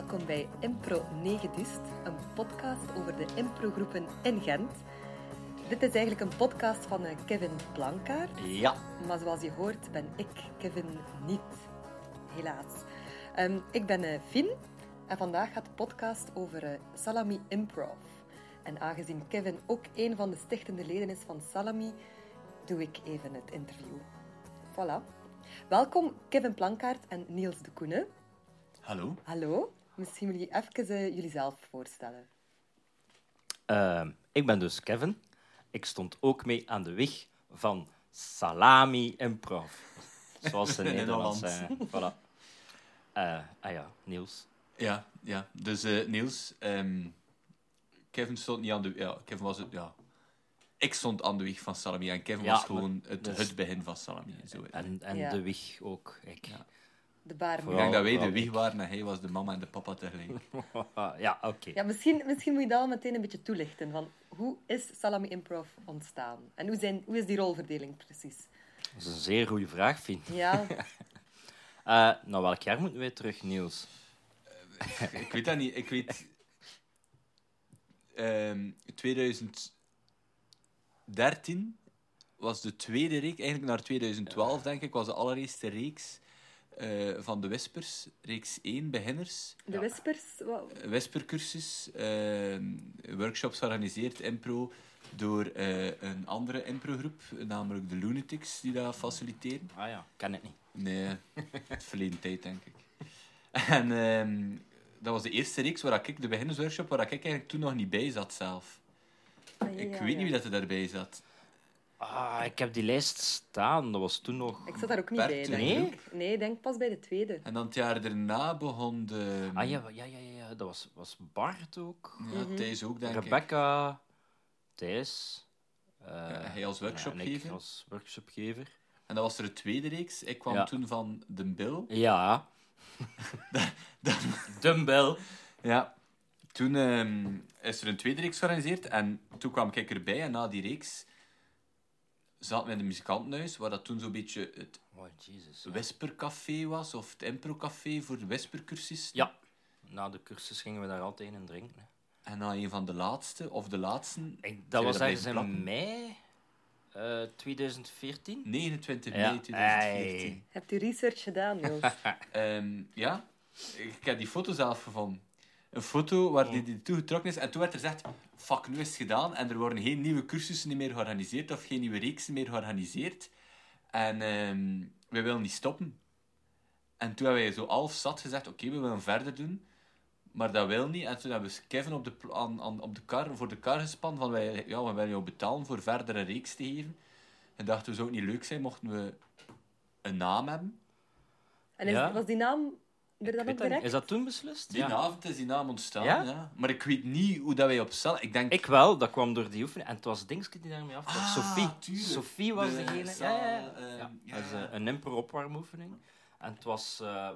welkom bij Impro 9 Dist, een podcast over de improgroepen in Gent. Dit is eigenlijk een podcast van eh, Kevin Blankaert, Ja. maar zoals je hoort ben ik Kevin niet. Helaas. Ehm, ik ben eh, Fien en vandaag gaat de podcast over eh, Salami Improv. En aangezien Kevin ook een van de stichtende leden is van Salami, doe ik even het interview. Voilà. Welkom Kevin Plankaert en Niels de Koenen. Hallo. Hallo. Misschien willen jullie even eh, jullie zelf voorstellen. Ehm, ik ben dus Kevin. Ik stond ook mee aan de weg van Salami Improv. Zoals ze in Nederland zeggen. Voilà. Eh, ah ja, Niels. Ja, ja. Dus eh, Niels, ehm, Kevin stond niet aan de... Ja, Kevin was het... Ja. Ik stond aan de weg van Salami en Kevin Ja, was gewoon het, dus- het begin van Salami. Zo. En, en Ja. de weg ook. Ik. Ja. De baarmoeder. Ik denk dat wij de wieg waren en hij was de mama en de papa tegelijk. ja, oké. Ja, misschien, misschien moet je dat al meteen een beetje toelichten. Van hoe is Salami Improv ontstaan? En hoe, zijn, hoe is die rolverdeling precies? Dat is een zeer goede vraag, vind ik. Ja, Eh, nou, welk jaar moeten wij terug, Niels? ik weet dat niet. Ik weet... ehm 2013 was de tweede reeks, eigenlijk naar 2012 denk ik, was de allereerste reeks eh, van de Whispers. Reeks 1, beginners. de Whispers. wa- Wespercursus, ehm workshops georganiseerd, impro, door eh, een andere improgroep, namelijk de Lunatics, die dat faciliteren. Ah ja, ken het niet. Nee, het verleden tijd, denk ik. En ehm, dat was de eerste reeks waar ik, de beginnersworkshop, waar ik eigenlijk toen nog niet bij zat zelf. Ah, ja, Ik ja, weet niet ja. wie dat er daarbij zat. Ah, ik heb die lijst staan. Dat was toen nog... Ik zat daar ook niet Bert, bij, denk nee? ik. Nee, ik denk pas bij de tweede. En dan het jaar daarna begon de... Ah ja, ja, ja, ja, ja. dat was, was Bart ook. Ja, Thijs ook, denk ik. Rebecca, Thijs. eh, Ja, hij als ja, en workshopgever. ik als workshopgever. En dat was er de tweede reeks. Ik kwam Ja. toen van de Bill. Ja. Dumbbell. Ja. Toen ehm, is er een tweede reeks georganiseerd en toen kwam ik erbij en na die reeks zaten we in de muzikantenhuis, waar dat toen zo'n beetje het Oh, Jesus. Whispercafé was, of het improcafé voor de Whispercursus. Ja. Na de cursus gingen we daar altijd in drinken. hè. En na een van de laatste, of de laatste, Ik, dat was ergens in mei eh 2014. 29 Ja. mei 2014. Hebt u research gedaan, Niels? Ehm, ja, ik heb die foto zelf gevonden. Een foto waar die, die toegetrokken is. En toen werd er gezegd, fuck, nu is het gedaan. En er worden geen nieuwe cursussen meer georganiseerd of geen nieuwe reeksen meer georganiseerd. En ehm we willen niet stoppen. En toen hebben wij zo half zat gezegd, oké, we willen verder doen. Maar dat wil niet. En toen hebben we Kevin op de, aan, aan, op de kar, voor de kar gespannen van, wij, ja, we willen jou betalen voor verdere reeks te geven. En dachten we, zou het niet leuk zijn mochten we een naam hebben? En is, Ja. was die naam er dan ook direct? Is dat toen beslist? Die avond is die naam ontstaan, Ja? ja? Maar ik weet niet hoe dat wij op cel... Ik denk... Ik wel, dat kwam door die oefening. En het was Dingske die daarmee afkwam. Ah, Sophie. tuurlijk. Sophie was De degene. zaal, ja, ja, ja. ja. ja, Dat is ja. eh, een impro-opwarmoefening. En het was... eh,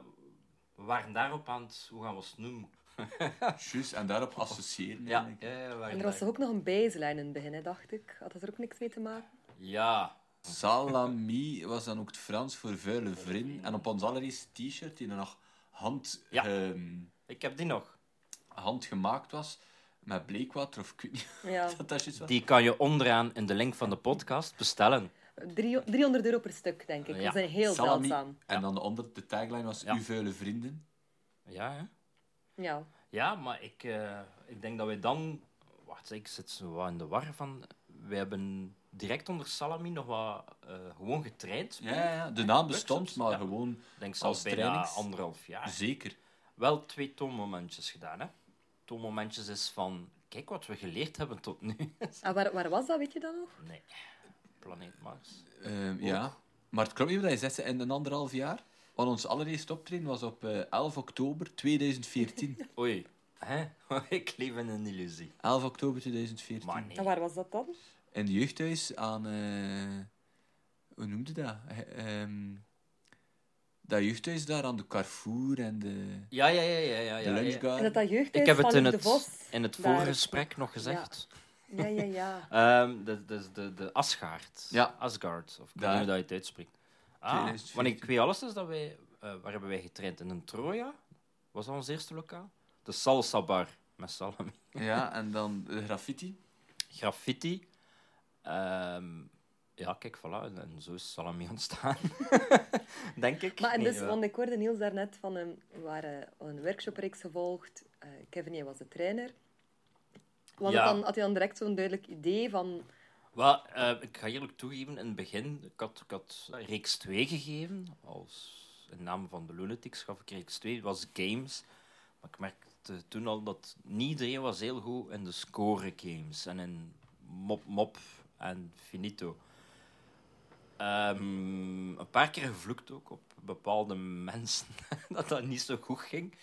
we waren daarop aan het... Hoe gaan we het noemen? Juist, en daarop associëren. Ja, ja, En er was toch ook nog een baseline in het begin, hè, dacht ik. Had dat er ook niks mee te maken? Ja. Salami was dan ook het Frans voor vuile vriend. En op ons allereerste t-shirt, die er nog hand, Ja. ehm, Ik heb die nog. handgemaakt was, met bleekwater, of ik weet niet Ja. dat was. Die kan je onderaan in de link van de podcast bestellen. Drie- 300 euro per stuk, denk ik. Ja. Dat zijn heel Salami. zeldzaam. En dan onder de tagline was, Ja. uw vuile vrienden. Ja, hè? Ja. Ja, maar ik, eh, ik denk dat wij dan... Wacht, ik zit zo wat in de war van... Wij hebben direct onder Salami nog wat eh, gewoon getraind. Ja, ja, de naam bestond, maar ja. gewoon Ik denk Als zelfs bijna trainings? anderhalf jaar. zeker. Wel twee toonmomentjes gedaan, hè. Toonmomentjes is van... Kijk wat we geleerd hebben tot nu. Ah, waar, waar was dat, weet je dat nog? nee. Planeet Mars. Ehm, ja, maar het klopt niet wat je zegt, in een anderhalf jaar. Want ons allereerste optreden was op eh, 11 oktober 2014. Oei. Hè? ik leef in een illusie. 11 oktober 2014. Maar nee. En waar was dat dan? In het jeugdhuis aan... eh, hoe noemde dat? Ehm, dat jeugdhuis daar aan de Carrefour en de, Ja, ja, ja, ja. ja, de ja, ja. En dat dat jeugdhuis Ik heb van het in de het, in vorige gesprek nog gezegd. Ja, ja, ja. Ehm, de, de, de, de Asgaard. Ja. Asgard, of ik weet niet hoe dat je het uitspreekt. Ah, 2014. want ik weet alles is dat wij... eh, waar hebben wij getraind? In een Troja? Was dat ons eerste lokaal? De Salsa Bar met salami. Ja, en dan de graffiti. Graffiti. Ehm, ja, kijk, voilà. En, zo is salami ontstaan. Denk ik. Maar en dus, want ik hoorde Niels daarnet van hem, we waren een workshopreeks gevolgd. Eh, Kevin, jij was de trainer. Want Ja. dan, had je dan direct zo'n duidelijk idee van... Wel, eh, ik ga eerlijk toegeven, in het begin, ik had, ik had reeks 2 gegeven. Als in naam van de Lunatics gaf ik reeks 2, dat was games. Maar ik merkte toen al dat niet iedereen was heel goed in de score games. En in mop, mop en finito. Ehm, een paar keer gevloekt ook op bepaalde mensen dat dat niet zo goed ging.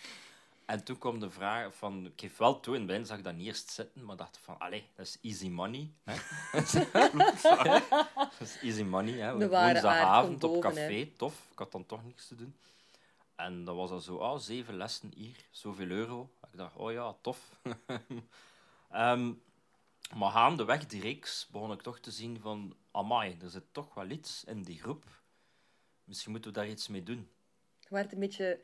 En toen kwam de vraag van... Ik geef wel toe, in het begin zag ik dat niet eerst zitten, maar dacht van... Allee, dat is easy money. Hè? dat is easy money, hè. Woensdagavond op café, tof. Ik had dan toch niks te doen. En dat was dan zo, ah, zeven lessen hier, zoveel euro. Ik dacht, oh ja, tof. Ehm, maar gaandeweg die reeks begon ik toch te zien van... Amai, er zit toch wel iets in die groep. Misschien moeten we daar iets mee doen. Je werd een beetje...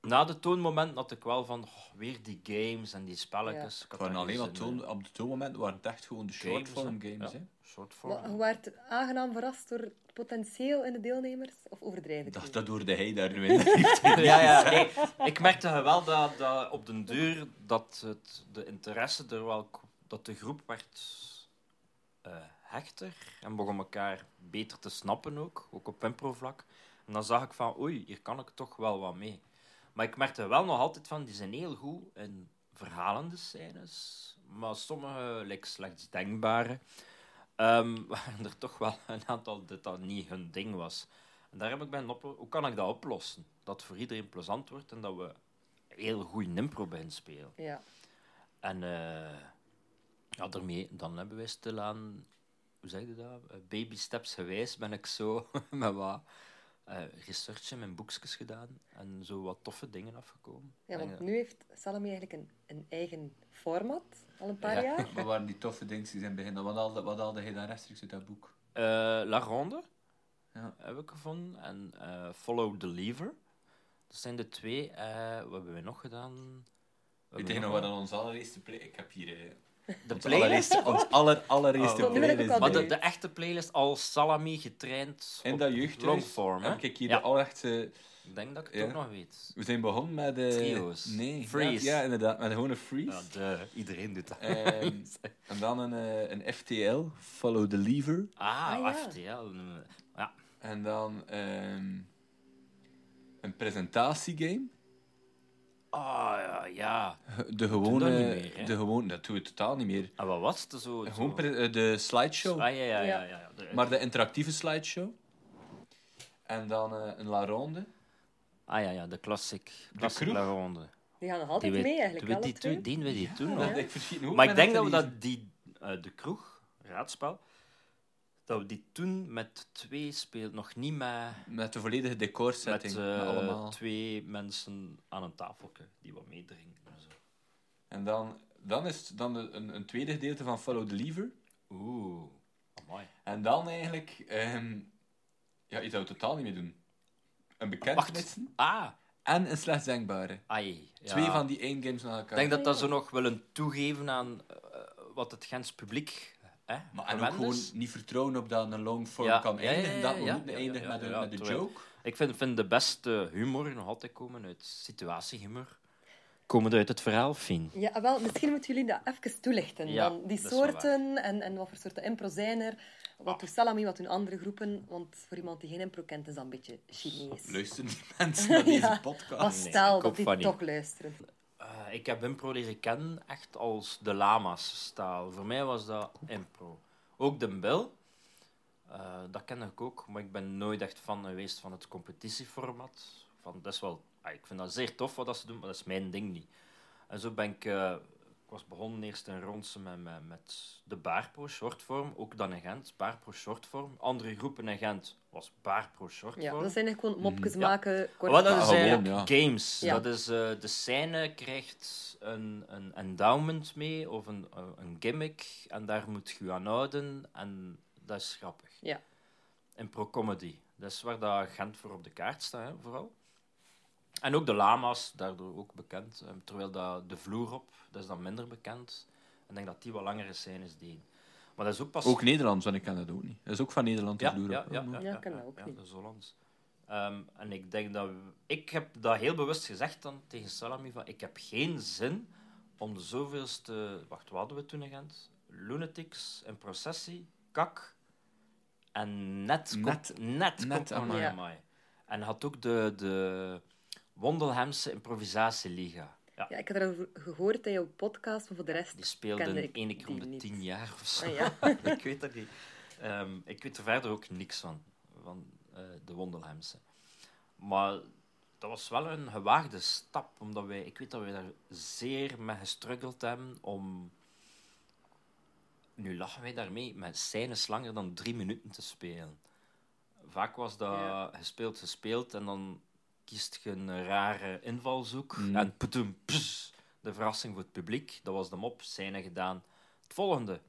Na de toonmoment had ik wel van, oh, weer die games en die spelletjes. Ik had Gewoon alleen maar toon, op de toonmoment waren het echt gewoon de Games, shortform games. Ja, hè. shortform. Maar Je werd aangenaam verrast door het potentieel in de deelnemers? Of overdrijf ik Dat, hoorde hij daar nu in. ja, ja, nee. Ik merkte wel dat, dat op den deur dat het, de interesse er wel... Dat de groep werd eh, hechter en begon elkaar beter te snappen ook, ook op impro-vlak. En dan zag ik van, oei, hier kan ik toch wel wat mee. Maar ik merkte wel nog altijd van, die zijn heel goed in verhalende scènes, maar sommige, like slechts denkbare, ehm, waren er toch wel een aantal dat dat niet hun ding was. En daar heb ik bij op, hoe kan ik dat oplossen? Dat het voor iedereen plezant wordt en dat we heel goed impro bij spelen. Ja. En eh, ja, daarmee, dan hebben wij stilaan, hoe zeg je dat? Eh, Baby steps gewijs ben ik zo met wat eh, research in mijn boekjes gedaan en zo wat toffe dingen afgekomen. ja, want eh, nu heeft Salami eigenlijk een, een eigen format, al een paar Ja. jaar. Wat waren die toffe dingetjes in het begin? Wat haalde, wat haalde hij dan rechtstreeks uit dat boek? eh, La Ronde Ja. heb ik gevonden en eh, Follow the Lever. Dat zijn de twee. eh, wat hebben we nog gedaan? We hebben je nog wat dan onze allereerste play... Ik heb hier... eh, De ons playlist? ons aller, allereerste Oh, playlist. al Maar de, echte playlist als Salami getraind In dat jeugdhuis longform, heb ik hier Ja. de. Ik denk dat ik het Ja. ook nog weet. We zijn begonnen met de... Trio's. Nee. Freeze. Ja, ja, inderdaad. Met gewoon een freeze. Ja, de, iedereen doet dat. Ehm, en dan een, eh, een FTL, Follow the Lever. ah, Ah, ja. FTL. Ja. En dan ehm, een presentatiegame. Ah, ja, ja. De gewone... meer, de gewone dat doen we totaal niet meer. En wat was het zo? Gewoon zo- pre- eh, de slideshow. Ah, ja, ja, ja. Ja. ja, ja. De- Maar de interactieve slideshow. En dan eh, een La Ronde. Ah, ja, ja. De classic. Classic kroeg? La Ronde. Die gaan nog altijd Die mee eigenlijk, die weet die we die toen Ja. nog. Ik Maar ik denk dat we dat dat die, eh, de kroeg, raadspel, dat we die toen met twee speelden, nog niet met, Met de volledige met decorsetting. eh, met allemaal. twee mensen aan een tafeltje die wat meedrinken. en zo. En dan, dan is het dan een, een tweede gedeelte van Follow the Lever. Oeh, amai. En dan eigenlijk... ehm, ja, je zou het totaal niet meer doen. Een bekendenissen Ah, en een slechts denkbare. ai. ja. Twee van die één games naar elkaar. Ik denk dat dat zo nog willen toegeven aan eh, wat het Gens publiek hè, Maar en ook gewoon niet vertrouwen op dat een longform Ja, kan ja, ja, eindigen. ja, dat we ja, moeten ja, eindigen ja, met, een, ja, met de terwijl- joke. Ik vind, vind de beste humor nog altijd komen uit situatiehumor. Komen uit het verhaal, Fien. Ja, wel, misschien moeten jullie dat even toelichten. Ja, dan die soorten en, en wat voor soorten impro zijn er. Wat doet Salami, wat doen andere groepen? Want voor iemand die geen impro kent, is dat een beetje Chinees. Luisteren die mensen naar deze Ja. podcast? Stel dat die niet. toch luisteren. Eh, ik heb impro leren kennen echt als de lama's-staal. Voor mij was dat impro. Ook de Bill, eh, dat ken ik ook, maar ik ben nooit echt fan geweest van het competitieformat. Van, dat wel, ah, ik vind dat zeer tof wat ze doen, maar dat is mijn ding niet. En zo ben ik, eh, was begonnen eerst in Ronse met, met, met de Baarpro shortform, ook dan in Gent, Baarpro shortform. Andere groepen in Gent was Baarpro shortform. Ja, dat zijn eigenlijk gewoon mopjes Mhm. Ja. maken. Kort Wat dat gewoon, ja. games. Ja. Dat is, eh, de scène krijgt een, een endowment mee of een, eh, een gimmick en daar moet je je aan houden en dat is grappig. Ja. In pro-comedy. Dat is waar dat Gent voor op de kaart staat, hè, vooral. En ook de lama's, daardoor ook bekend. Eh, terwijl dat de vloer op, dat is dan minder bekend. Ik denk dat die wat langere scènes deden. Maar dat is ook pas... Ook Nederlands, want ik ken dat ook niet. Dat is ook van Nederland, de ja, vloer ja, op. ja, ja, Ja, ik ken dat ook ja, niet. dat is Hollands. Ehm, en ik denk dat... ik heb dat heel bewust gezegd dan tegen Salami, van ik heb geen zin om de zoveelste... Wacht, wat hadden we toen in Gent? Lunatics, in processie, kak en net Net. komt... Net, Net, komt Amai amai. Amai. En had ook de, de Wondelhemse Improvisatieliga. Ja, Ja, ik had erover gehoord in jouw podcast, maar voor de rest die speelde ik één keer om de tien jaar of zo. Ah, ja. ik weet dat niet. Ehm, ik weet er verder ook niks van, van eh, de Wondelhemse. Maar dat was wel een gewaagde stap, omdat wij, ik weet dat wij daar zeer mee gestruggeld hebben om... Nu lachen wij daarmee met scènes langer dan drie minuten te spelen. Vaak was dat Ja. gespeeld, gespeeld en dan kiest je een rare invalshoek Mm. en poetum, pss, de verrassing voor het publiek. Dat was de mop, scène gedaan. Het volgende.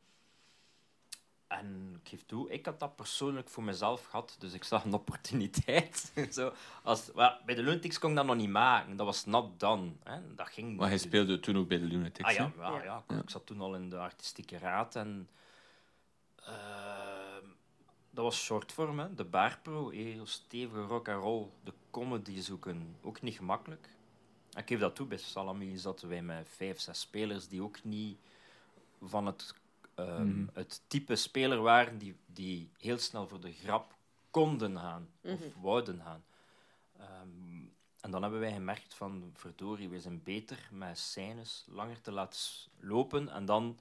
En ik geef toe, ik had dat persoonlijk voor mezelf gehad, dus ik zag een opportuniteit. Zo, als, bij de Lunatics kon ik dat nog niet maken, dat was not done. Hè. Dat ging Maar hij speelde toen ook bij de Lunatics, Ah ja, ja, Ja. ja. Ik, zat toen al in de artistieke raad en ehm, dat was shortform, hè. De baarpro, heel stevige rock and roll, de comedy zoeken, ook niet gemakkelijk. En ik geef dat toe, bij Salami zaten wij met vijf, zes spelers die ook niet van het, ehm, Mhm. het type speler waren die, die heel snel voor de grap konden gaan of wouden gaan. Ehm, en dan hebben wij gemerkt van, verdorie, wij zijn beter met scènes langer te laten lopen en dan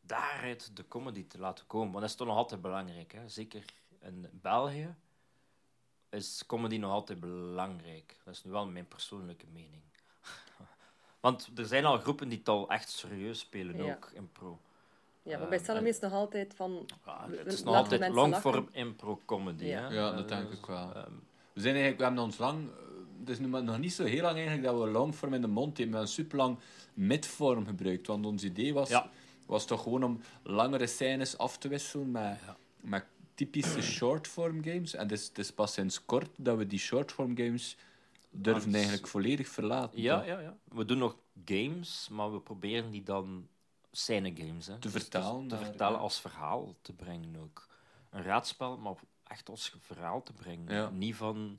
daaruit de comedy te laten komen. Want dat is toch nog altijd belangrijk. Hè? Zeker in België is comedy nog altijd belangrijk. Dat is nu wel mijn persoonlijke mening. Want er zijn al groepen die het al echt serieus spelen, Ja. ook in pro. Ja, maar bij Salami en- is het nog altijd van... Ja, het is nog altijd longform impro-comedy. Ja. hè. Ja, dat Eh, denk ik wel. ehm, We zijn eigenlijk, we hebben ons lang, eh, het is nu maar nog niet zo heel lang eigenlijk dat we longform in de mond hebben. We hebben super lang midvorm gebruikt. Want ons idee was, Ja. was toch gewoon om langere scènes af te wisselen met, Ja. met typische shortform games. En het is, het is pas sinds kort dat we die shortform games durven Als- eigenlijk volledig verlaten. ja, toch? ja, ja. We doen nog games, maar we proberen die dan scène games hè. Te Dus- vertalen dus te vertalen ja. als verhaal te brengen ook. Een raadspel, maar echt als verhaal te brengen. Ja. Niet van,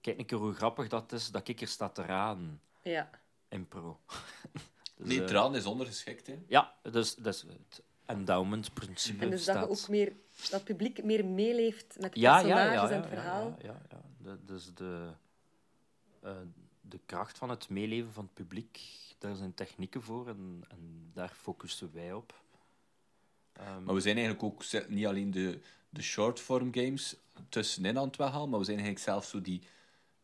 kijk een keer hoe grappig dat is, dat ik er sta te raden. Ja. Impro. dus, Nee, eh, traan is ondergeschikt. Hè. Ja, dus, dus het endowment-principe En dus dat je ook meer... Dat het publiek meer meeleeft met de ja, ja, personages ja, ja, en het ja, verhaal. Ja, ja, ja. De, dus de, eh, de kracht van het meeleven van het publiek, daar zijn technieken voor en, en daar focussen wij op. Ehm, Maar we zijn eigenlijk ook niet alleen de, de shortform games tussenin aan het weghalen, maar we zijn eigenlijk zelfs zo die,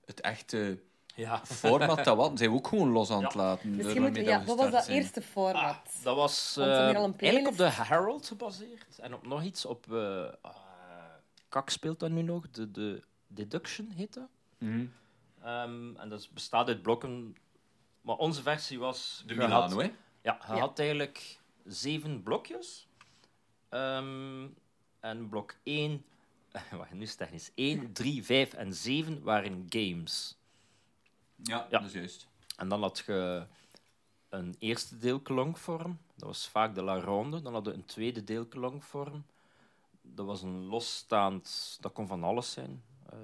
het echte ja. format dat wat, zijn we ook gewoon los aan het Ja. laten. Misschien moeten we... Ja, wat was dat zijn. eerste format? Ah, dat was eh, eigenlijk op de. Herald gebaseerd en op nog iets op. eh ah, Kak speelt dat nu nog, de, de Deduction heet dat. Mhm. Ehm, en dat bestaat uit blokken. Maar onze versie was. De Milano, hè? Ja, je Ja. had eigenlijk zeven blokjes. Ehm, en blok 1, wacht, nu is het technisch. 1, 3, 5 en 7 waren games. Ja, Ja. dat is juist. En dan had je een eerste deel longvorm. Dat was vaak de La Ronde. Dan hadden we een tweede deel longvorm. Dat was een losstaand... Dat kon van alles zijn, eh,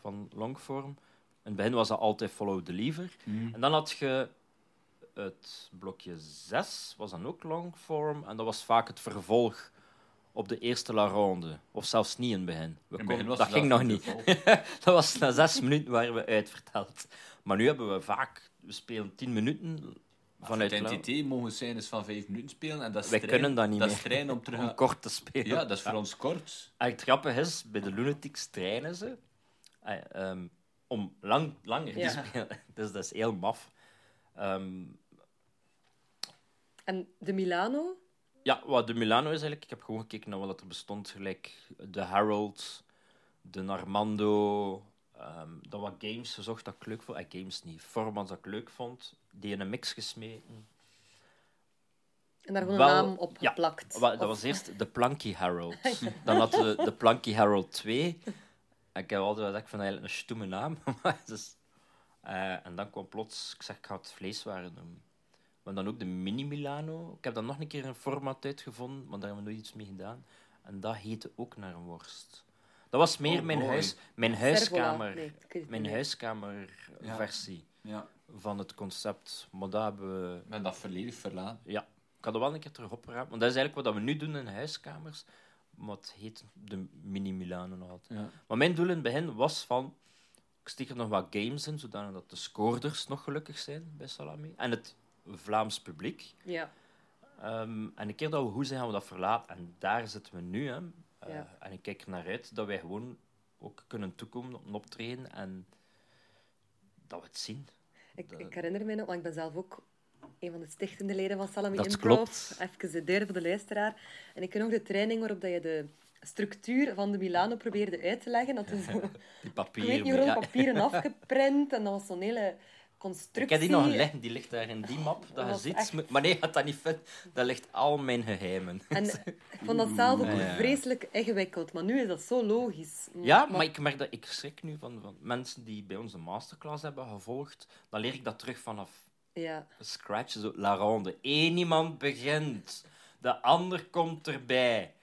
van longvorm. In het begin was dat altijd Follow the Lever. Mhm. En dan had je het blokje 6, was dan ook longform. En dat was vaak het vervolg op de eerste La Ronde. Of zelfs niet in het begin. We In het begin was dat ging nog niet. dat was na zes minuten waren we uitverteld. Maar nu hebben we vaak... We spelen tien minuten vanuit... La- NTT mogen scènes van vijf minuten spelen en dat is Wij trein- kunnen dat niet dat meer. is trein om terug... Om kort te spelen. Ja, dat is voor ons kort. En het grappige is, bij de Lunatics trainen ze eh, ehm, om lang, langer Ja. te spelen. Dus dat is heel maf. Ehm, En de Milano? Ja, wat de Milano is eigenlijk, ik heb gewoon gekeken naar wat er bestond. Gelijk de Harold, de Armando. Ehm dan wat games gezocht dat ik leuk vond. Eh, games niet, formats dat ik leuk vond. Die in een mix gesmeten. En daar gewoon een naam op ja, geplakt. Dat Of- was eerst de Planky Harold. Dan hadden we de Planky Harold 2. En ik heb altijd vind dat eigenlijk een stoeme naam. Eh, en dan kwam plots, ik zeg, ik ga het vleeswaren noemen. Maar dan ook de Mini Milano. Ik heb dan nog een keer een format uitgevonden, maar daar hebben we nooit iets mee gedaan. En dat heette ook naar een worst. Dat was meer Oh, mijn, huis, mijn huiskamer, Nee, mijn huiskamerversie Ja. van het concept. Maar dat hebben we... Dat volledig verlaten. Ja, ik had er wel een keer terug opgeraakt. Want dat is eigenlijk wat we nu doen in huiskamers. Maar het heet de Mini Milano nog altijd. Ja. Maar mijn doel in het begin was van... Ik steek er nog wat games in, zodat de scoorders nog gelukkig zijn bij Salami. En het Vlaams publiek. Ja, Ehm, en een keer dat we goed zijn, gaan we dat verlaten. En daar zitten we nu. Hè. Eh, Ja. En ik kijk er naar uit dat wij gewoon ook kunnen toekomen op een optreden. En dat we het zien. ik, Dat- ik herinner me nog, want ik ben zelf ook een van de stichtende leden van Salami Dat Improv. klopt. Even de deur voor de luisteraar. En ik ken ook de training waarop dat je de structuur van de Milano probeerde uit te leggen. Dat is zo, Die ik papieren. weet niet papieren afgeprint. En dat was zo'n hele constructie. Ik heb die nog liggen, die ligt daar in die map, dat je ziet. echt- Maar nee, gaat dat niet vinden. Dat ligt al mijn geheimen. En ik vond dat zelf ook Ja, vreselijk ingewikkeld. Maar nu is dat zo logisch. Ja, maar ik merk dat ik schrik nu van, van mensen die bij ons de masterclass hebben gevolgd. Dan leer ik dat terug vanaf Ja, scratch, zo la ronde. Eén iemand begint, de ander komt erbij.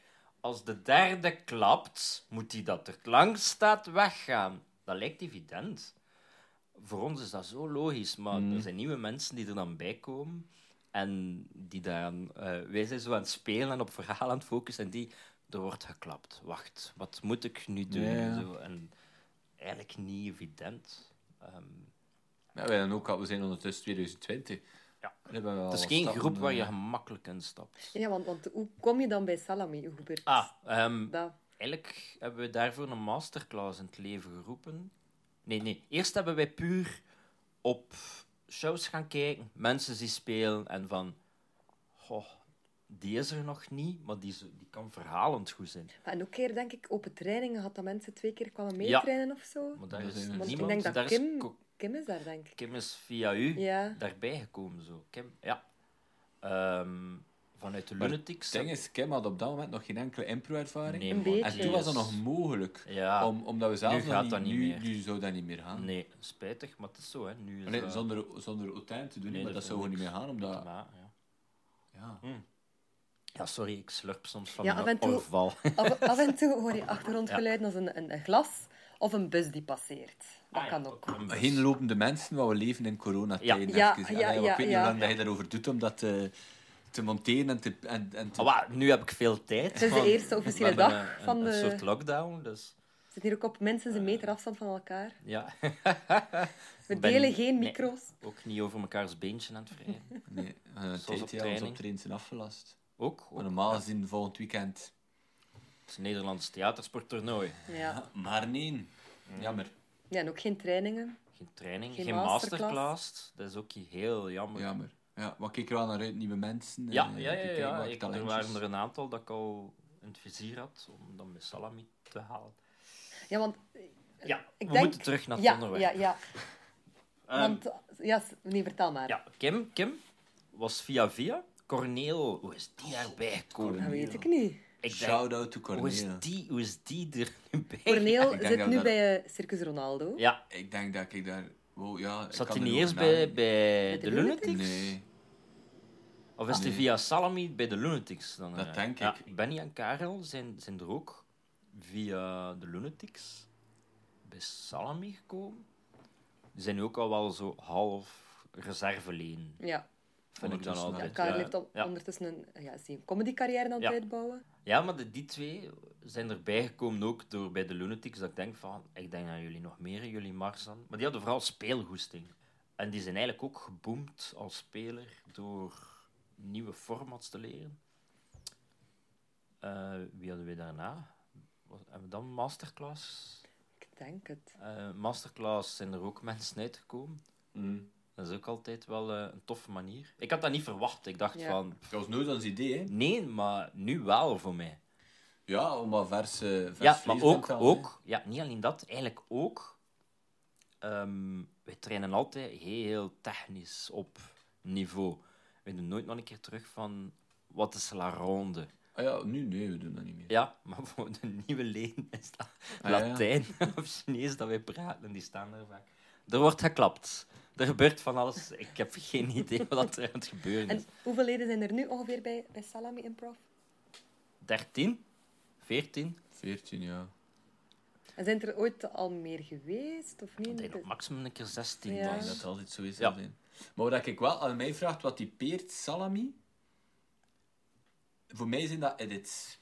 Als de derde klapt, moet die dat er langs staat weggaan. Dat lijkt evident. Voor ons is dat zo logisch, maar er zijn nieuwe mensen die er dan bij komen. En die dan, eh, wij zijn zo aan het spelen en op verhaal aan het focussen. En die, er wordt geklapt. Wacht, wat moet ik nu doen? Ja. Zo, en eigenlijk niet evident. Ehm, Ja, wij dan ook al, we zijn ondertussen 2020. Ja. Het is geen stappen, groep waar je eh, gemakkelijk in stapt. ja want, want hoe kom je dan bij Salami? Hoe gebeurt Ah, ehm, dat? eigenlijk hebben we daarvoor een masterclass in het leven geroepen. Nee, nee. Eerst hebben wij puur op shows gaan kijken, mensen die spelen en van... Goh, die is er nog niet, maar die, zo- die kan verhalend goed zijn. Maar en ook keer, denk ik, open trainingen had dat mensen twee keer kwamen Ja. meetrainen of zo. Maar daar Dat is niemand... ik denk daar dat is Kim, ko- Kim is daar, denk ik. Kim is via u Ja. daarbij gekomen. Zo. Kim, ja. Ehm, vanuit de Lunatics. Het ding is, Kim had op dat moment nog geen enkele impro-ervaring. Nee, Een man, beetje. En toen was dat nog mogelijk. Ja. Om, omdat we zelf Nu gaat niet, dat niet nu, meer. nu zou dat niet meer gaan. Nee, spijtig, maar het is zo. Hè. Nu is Nee, dat- zonder, zonder Otijn te doen, Nee, maar dat zou gewoon niet meer gaan, omdat... Maar, ja. Ja. ja, sorry, ik slurp soms van Ja, een af en toe- orval. Af, af en toe hoor je achtergrondgeluiden als een, een, een glas of een bus die passeert. Dat Ah, kan ook. een bus. Geen lopende mensen, maar we leven in coronatijden. Ja. Ja, ja, ja, ik weet niet ja. hoe lang dat je daarover doet om dat te, te monteren en te... En, en te... Nu heb ik veel tijd. Het is de eerste officiële dag een, van een, een de- soort lockdown, dus We zitten hier ook op minstens een meter afstand van elkaar. ja. We Ben- delen geen nee. micro's. Ook niet over mekaars beentje aan het wrijven. Nee, uh, Zoals ja, training. zijn afgelast. Ook. Normaal gezien volgend weekend. Het is een Nederlands theatersporttoernooi. Ja. Maar nee, jammer. ja, en ook geen trainingen. Geen training, Geen geen, masterclass. masterclass. Dat is ook heel jammer. Jammer. Ja, maar ik kijk er wel naar uit, nieuwe mensen. Ja, eh, ja, ja. ja. er waren er een aantal dat ik al in het vizier had om dan met salami te halen. Ja, want... Ja, Ik we denk- moeten terug naar het Ja, onderwerp. ja, ja. Ehm, Want... Ja, nee, vertel maar. ja, Kim, Kim was via via. Corneel, hoe is die daarbij gekomen? Dat weet ik niet. Ik denk, Shout-out to hoe, is die, hoe is die er nu bij? Corneel Ik denk zit nu bij eh, Circus Ronaldo. Ja, Ik denk dat ik daar... Wow, ja, ik zat kan hij niet eerst bij, bij de de Lunatics? Lunatics? Nee. Of is hij Nee. via Salami bij de Lunatics? Dan, Dat eh? denk Ja, ik. Benny en Karel zijn, zijn er ook via de Lunatics bij Salami gekomen. Die zijn nu ook al wel zo half reserveleen. Ja. Vind ik dan Ondertussen Ja, altijd. Karel ja. heeft on- Ja. ondertussen een, ja, is die een comedycarrière aan het Ja. uitbouwen. Ja, maar de, die twee zijn erbij gekomen ook door bij de Lunatics. Dat ik denk van, ik denk dat jullie nog meer jullie mars dan. Maar die hadden vooral speelgoesting. En die zijn eigenlijk ook geboomd als speler door nieuwe formats te leren. Eh, wie hadden we daarna? Wat, hebben we dan Masterclass? Ik denk het. Eh, Masterclass zijn er ook mensen uitgekomen. Mm. Dat is ook altijd wel eh, een toffe manier. Ik had dat niet verwacht. Ik dacht Ja. van, Dat was nooit ons idee, hè. nee, maar nu wel voor mij. Ja, om wat vers, eh, vers Ja, maar ook, ook ja, niet alleen dat, eigenlijk ook. ehm wij trainen altijd heel technisch op niveau. We doen nooit nog een keer terug van wat is la ronde. Ah ja, nu, nee, we doen dat niet meer. Ja, maar voor de nieuwe leden is dat Ah, ja. Latijn of Chinees dat wij praten en die staan er vaak. er wordt geklapt. Er gebeurt van alles. Ik heb geen idee wat er aan het gebeuren is. En hoeveel leden zijn er nu ongeveer bij, bij Salami Improv? 13? 14? 14, ja. En zijn er ooit al meer geweest? Of Ik niet? denk nog maximum een keer 16. Ja. Ik denk denk ik. dat het altijd zo is. Ja. zal zijn. Maar wat ik wel aan mij vraagt, wat typeert salami? Voor mij zijn dat edits.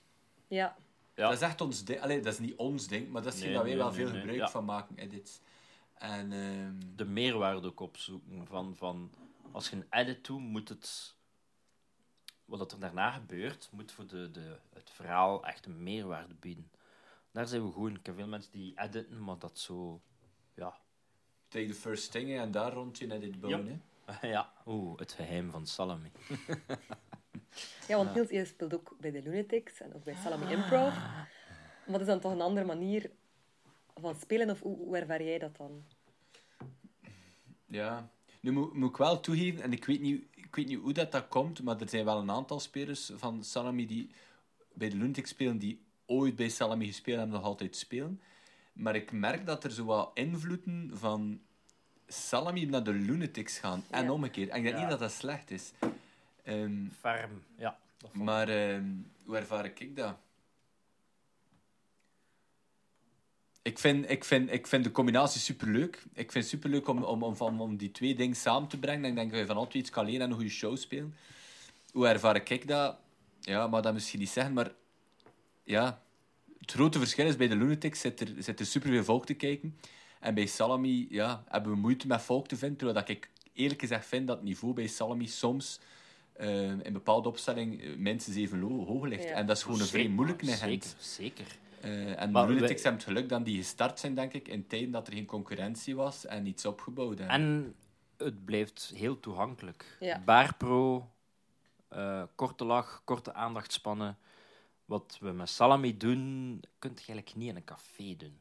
Ja. Ja. Dat is echt ons ding. Allee, dat is niet ons ding, maar dat is Nee, nee, dat wij nee, wel nee, veel nee. gebruik Ja. van maken, edits. En ehm, De meerwaarde ook opzoeken. Van, van, als je een edit doet, moet het... Wat er daarna gebeurt, moet voor de, de, het verhaal echt een meerwaarde bieden. Daar zijn we goed in. Ik heb veel mensen die editen, maar dat zo... Ja. Take the first thing en daar rond je edit bouwen. hè. ja. Oeh, het geheim van Salami. Ja, want Niels, je speelt ook bij de Lunatics en ook bij Salami Improv. Maar dat is dan toch een andere manier van spelen? Of hoe, hoe ervaar jij dat dan? Ja. Nu moet, moet ik wel toegeven, en ik weet, niet, ik weet niet hoe dat, dat komt, maar er zijn wel een aantal spelers van Salami die bij de Lunatics spelen, die ooit bij Salami gespeeld hebben, nog altijd spelen. Maar ik merk dat er zo wat invloeden van Salami naar de Lunatics gaan. En Ja. omgekeerd. En ik denk Ja. niet dat dat slecht is. Ehm, Ferm, ja. Dat maar ehm, hoe ervaar ik dat? Ik vind, ik, vind, ik vind de combinatie superleuk. Ik vind het superleuk om, om, om, van, om die twee dingen samen te brengen. Ik denk dat je van altijd iets kan leren en een goede show spelen. Hoe ervaar ik dat? Ja, maar dat misschien niet zeggen, maar... Ja, het grote verschil is bij de Lunatics zit er, zit er superveel volk te kijken. En bij Salami ja, hebben we moeite met volk te vinden. Terwijl dat ik eerlijk gezegd vind dat het niveau bij Salami soms eh, in bepaalde opstelling eh, minstens even hoog ligt. Ja. En dat is gewoon een vrij Zeker, moeilijke Zeker, zeker. Eh, en Maar de Lunatics wij- hebben het geluk dat die gestart zijn, denk ik, in tijden dat er geen concurrentie was en iets opgebouwd hebben. En het blijft heel toegankelijk. Ja. Baarpro, eh, korte lach, korte aandachtspannen. Wat we met salami doen, kun je eigenlijk niet in een café doen.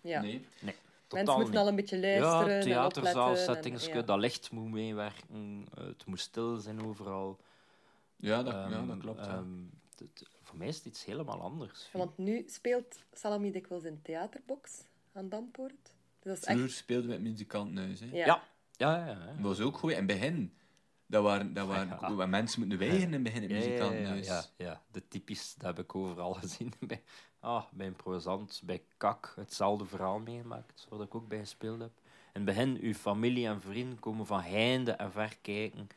Ja. Nee. Nee, Mensen moeten al een beetje luisteren Ja, en theaterzaal, opletten. settings, en, ja. dat licht moet meewerken, het moet stil zijn overal. Ja, dat, ja, Ehm, dat klopt. ja. ehm, het- voor mij is het iets helemaal anders. Ja, Want nu speelt Salami dikwijls in Theaterbox aan Dampoort. Dus dat is Vroeger echt... speelden we met muzikantenhuis. Hè. Ja. Ja, ja, ja. ja, ja. Dat was ook goed. In het begin, dat waren, dat waren, Ja. wat mensen moeten weigeren in het begin in het Ja, ja, de typisch, dat heb ik overal gezien. Bij, ah, bij een prozaant, bij Kak, hetzelfde verhaal meegemaakt, waar ik ook bij gespeeld heb. In het begin, uw familie en vrienden komen van heinde en ver kijken.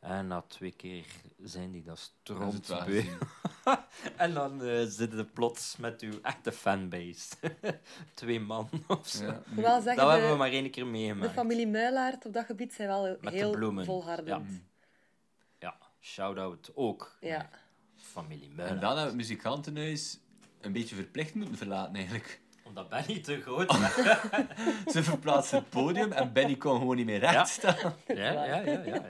En na twee keer zijn die dat Dat En dan eh zitten ze plots met uw echte fanbase. Twee man of zo. Ja, wel Dat hebben we de, maar één keer de meegemaakt. familie Muilaert op dat gebied zijn wel Met de heel bloemen. volhardend. Ja. Ja, shout-out ook. Ja. Familie en Muilen. dan hebben we het muzikantenhuis een beetje verplicht moeten verlaten, eigenlijk. Omdat ben niet te groot. Ze verplaatsten het podium en Benny kon gewoon niet meer recht Ja. staan. ja, ja, ja, ja, ja.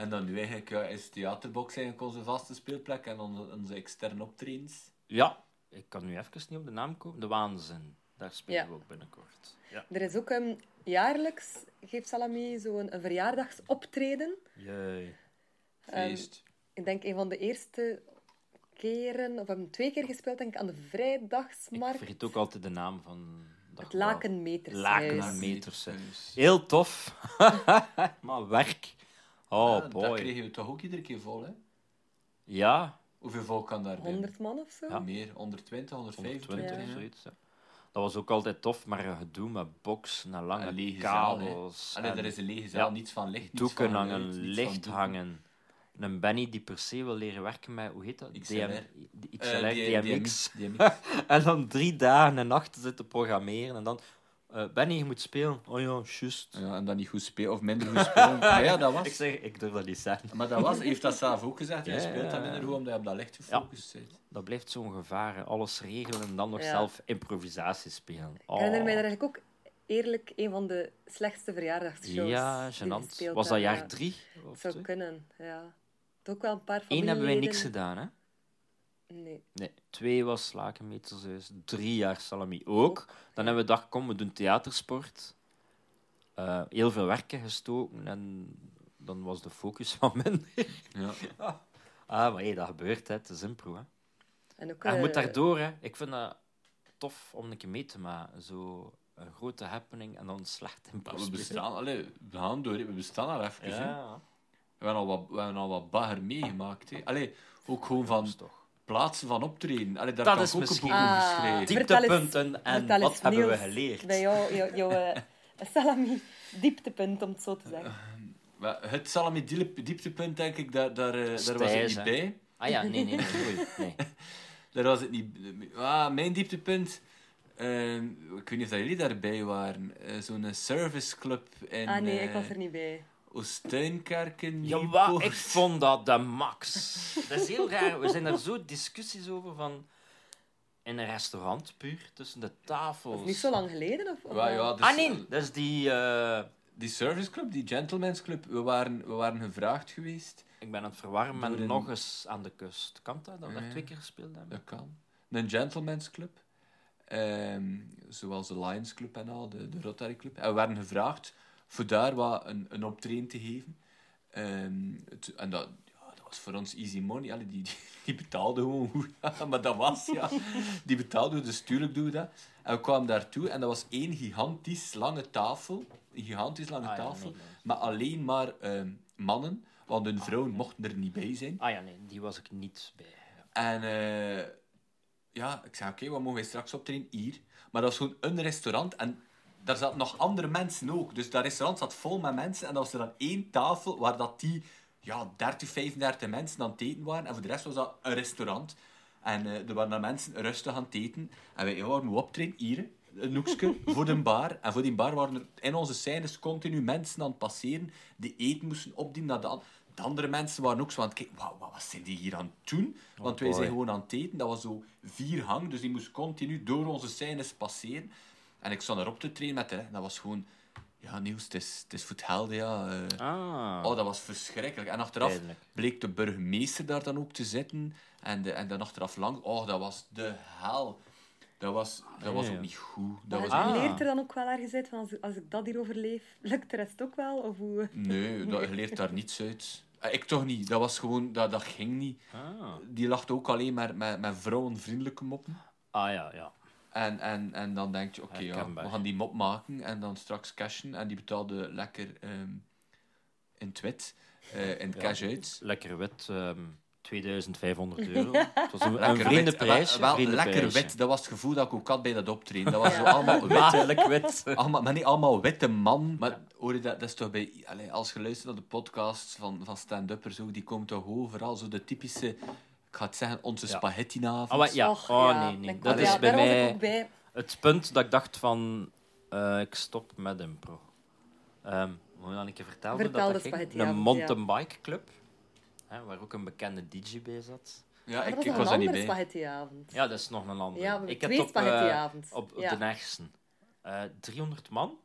En dan nu eigenlijk ja, is Theaterbox eigenlijk onze vaste speelplek en onze, onze externe optredens. Ja, ik kan nu even niet op de naam komen. De Waanzin. Daar spelen Ja. we ook binnenkort. Ja. Er is ook um, jaarlijks, geeft Salami zo'n een verjaardagsoptreden. Jee. Feest. Ik denk een van de eerste keren, of we hebben twee keer gespeeld, denk ik, aan de Ik vrijdagsmarkt. vergeet ook altijd de naam van dat Het. Lakenmetershuis. Lakenmetershuis. Heel tof. maar werk. Oh Ja, Dat boy. kregen we toch ook iedere keer vol, hè? Ja, Hoeveel volk kan daar binnen? 100 man of zo. Ja. Meer, 120, 125. 120 Ja. of zoiets. Ja. Dat was ook altijd tof, maar gedoe met boxen en lange Een zaal, kabels. Allee, en er is een lege zaal, Ja. niets van licht, niets doeken van hangen, van licht hangen. Een Benny die per se wil leren werken met, hoe heet dat? XLR. DM, die XLR, Eh, DMX. DMX. En dan drie dagen en nachten zitten programmeren. En dan, eh, Benny, je moet spelen. Oh ja, juist. Ja, en dan niet goed spelen, of minder goed spelen. Maar ja, dat was... Ik zeg, ik durf dat niet zeggen. Maar dat was, heeft dat zelf ook gezegd. Hij Ja, speelt ja, dat minder goed omdat hij op dat licht gefocust zit. Dat blijft zo'n gevaar. hè. Alles regelen en dan nog Ja. zelf improvisatie spelen. Ik herinner mij Oh. daar eigenlijk ook eerlijk een van de slechtste verjaardagsshows. Ja, gênant. Was dat jaar drie? Of Zou twee? kunnen, ja. Het ook wel een paar Eén hebben wij niks gedaan, hè? Nee. Nee. Twee was Lakenmetershuis. Drie jaar Salami ook. Dan hebben we gedacht, kom, we doen theatersport. Eh, heel veel werken gestoken en dan was de focus wat minder. Ja. Ah, maar hé, dat gebeurt, hè. Het is impro, hè. En ook, En je eh, moet daardoor, hè. Ik vind dat tof om een keer mee te maken. Zo, een grote happening en dan slecht in Maar we bestaan, allee, we gaan door, we bestaan al even. hè. Ja, We, hebben al wat, we hebben al wat bagger meegemaakt. Hè. Allee, ook gewoon van toch. Plaatsen van optreden. Allee, daar Dat kan is ik ook misschien- een boek over Ah, Dieptepunten en wat hebben we geleerd? Bij jou, jouw jou, eh, salami dieptepunt, om het zo te zeggen. Maar Het salami diep- dieptepunt, denk ik, daar, daar, eh, daar was ik niet hè. bij. Ah ja, nee, nee, nee. nee. Daar was het niet... Ah, mijn dieptepunt... eh, ik weet niet of jullie daarbij waren. Eh, Zo'n serviceclub in Ah nee, ik eh, was er niet bij. Oosttuinkerken. Ja, Nieuwpoort. Ik vond dat de max. Dat is heel raar. We zijn daar zo discussies over van... In een restaurant, puur, tussen de tafels. Of niet zo lang geleden? Of, Ja, ja, dus, Ah nee, dat is die... eh, Die serviceclub, die gentleman's club, we waren, we waren gevraagd geweest. Ik ben aan het met een- nog eens aan de kust. Kan dat? Dat we Ja. daar twee keer gespeeld hebben? Dat kan. Een gentleman's club. Ehm, zoals de Lions Club en al, de, de Rotary Club. En we werden gevraagd voor daar wat een, een optreden te geven. Ehm, het- en dat, ja, dat was voor ons easy money. Allee, die, die, die betaalde gewoon goed. maar dat was, ja. Die betaalde dus tuurlijk doen we dat. En we kwamen daartoe en dat was één gigantisch lange tafel. Een gigantisch lange Ah ja, tafel. nee, nee. Maar alleen maar ehm, mannen. Want hun vrouwen mochten er niet bij zijn. Ah ja, nee, die was ik niet bij. En eh, ja, ik zei, oké, wat mogen wij straks optreden? Hier. Maar dat was gewoon een restaurant en daar zaten nog andere mensen ook. Dus dat restaurant zat vol met mensen en dat was er dan één tafel waar dat die ja, 30, 35 mensen aan het eten waren. En voor de rest was dat een restaurant. En eh, er waren dan mensen rustig aan het eten. En wij ja, waren we optreden hier, een hoekje, voor de bar. En voor die bar waren er in onze scènes continu mensen aan het passeren die eten moesten opdienen naar de an- de andere mensen waren ook zo aan het kijken, "Wauw, wat, zijn die hier aan het doen? Want wij boy. zijn gewoon aan het eten. Dat was zo vier hang, dus die moest continu door onze scènes passeren. En ik stond erop te trainen met en dat was gewoon... Ja, Niels, het is, het is voor het helden, ja. eh. Ah, Oh, dat was verschrikkelijk. En achteraf bleek de burgemeester daar dan ook te zitten. En, de, en dan achteraf lang... Oh, dat was de hel. Dat was, dat was ja. ook niet goed. Dat Maar was Ah. leert er dan ook wel ergens uit van als, als ik dat hier overleef, lukt de rest ook wel? Of hoe? Nee, dat, je leert daar niets uit. Eh, Ik toch niet. Dat was gewoon... Dat, dat ging niet. ah. Die lachte ook alleen maar met, met vrouwenvriendelijke moppen. ah ja, ja. En, en, en dan denk je, oké, ja, we gaan die mop maken en dan straks cashen. En die betaalde lekker ehm, in het wit, eh, in Ja. cash uit. Lekker wit, ehm 2500 euro. Het was een, een Lekker vreemde wit. prijs. Wel, vreemde lekker prijsje. wit. Dat was het gevoel dat ik ook had bij dat optreden. Dat was zo allemaal wit. Maagdelijk wit. Allemaal, maar niet allemaal witte man. Maar hoor je dat, dat is toch bij... Allee, als je luistert naar de podcasts van, van stand-uppers, ook, die komen toch overal zo de typische... Ik ga het zeggen, onze Ja. spaghetti-avond. Ah, maar ja. Och, oh ja, nee, nee. Dat ja, is bij was mij bij. het punt dat ik dacht van... eh, ik stop met impro. Ehm moet je dan een keer vertellen Vertel dat, dat de ging? Een mountainbike club. Hè, waar ook een bekende DJ bij zat. Ja, Maar ik, dat ik was was nog er een niet andere bij. spaghettiavond. Ja, dat is nog een andere. Ja, ik heb op, eh, spaghettiavond. op Ja. de Nergsen. Eh 300 man.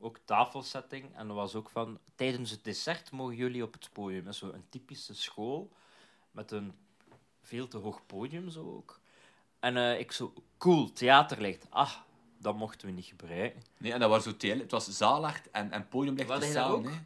Ook tafelsetting. En er was ook van... Tijdens het dessert mogen jullie op het podium. Dat is zo een typische school. Met een veel te hoog podium zo ook. En eh, ik zo... Cool, theaterlicht. Ah, dat mochten we niet gebruiken. Nee, en dat was zo TL. Het was zaalacht en, en podiumlicht Wat te samen. hè.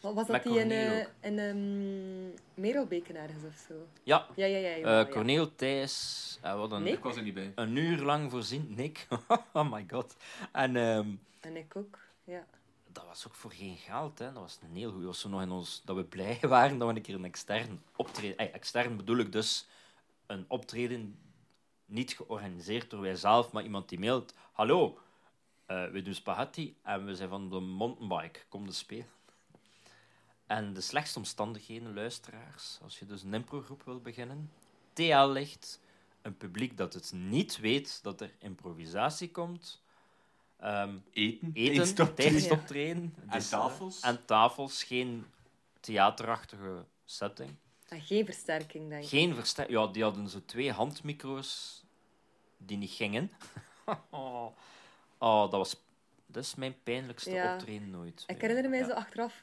Wat was Met dat die in, Corneel ook. in um, Merelbeken ergens of zo? Ja, Ja, ja, ja. eh jawel. Corneel Thijs... eh, wat een, Nee? Ik was er niet bij. een uur lang voorzien. Nick. oh my god. En... ehm, En ik ook, ja. dat was ook voor geen geld. Hè. Dat was een heel goed. Dat was zo nog in ons, dat we blij waren dat we een keer een extern optreden... Extern bedoel ik dus een optreden niet georganiseerd door wij zelf, maar iemand die mailt... Hallo, eh, we doen spaghetti en we zijn van de mountainbike. Kom de spelen. En de slechtste omstandigheden, luisteraars, als je dus een improgroep wil beginnen... TL-licht, een publiek dat het niet weet dat er improvisatie komt... Ehm, Eten. eten Tijdens het optreden. En tafels. En tafels, geen theaterachtige setting. En geen versterking, denk ik. Geen verster... Ja, die hadden zo twee handmicro's die niet gingen. oh, dat was... Dat is mijn pijnlijkste Ja. optreden nooit. Ik herinner mij Ja. zo achteraf...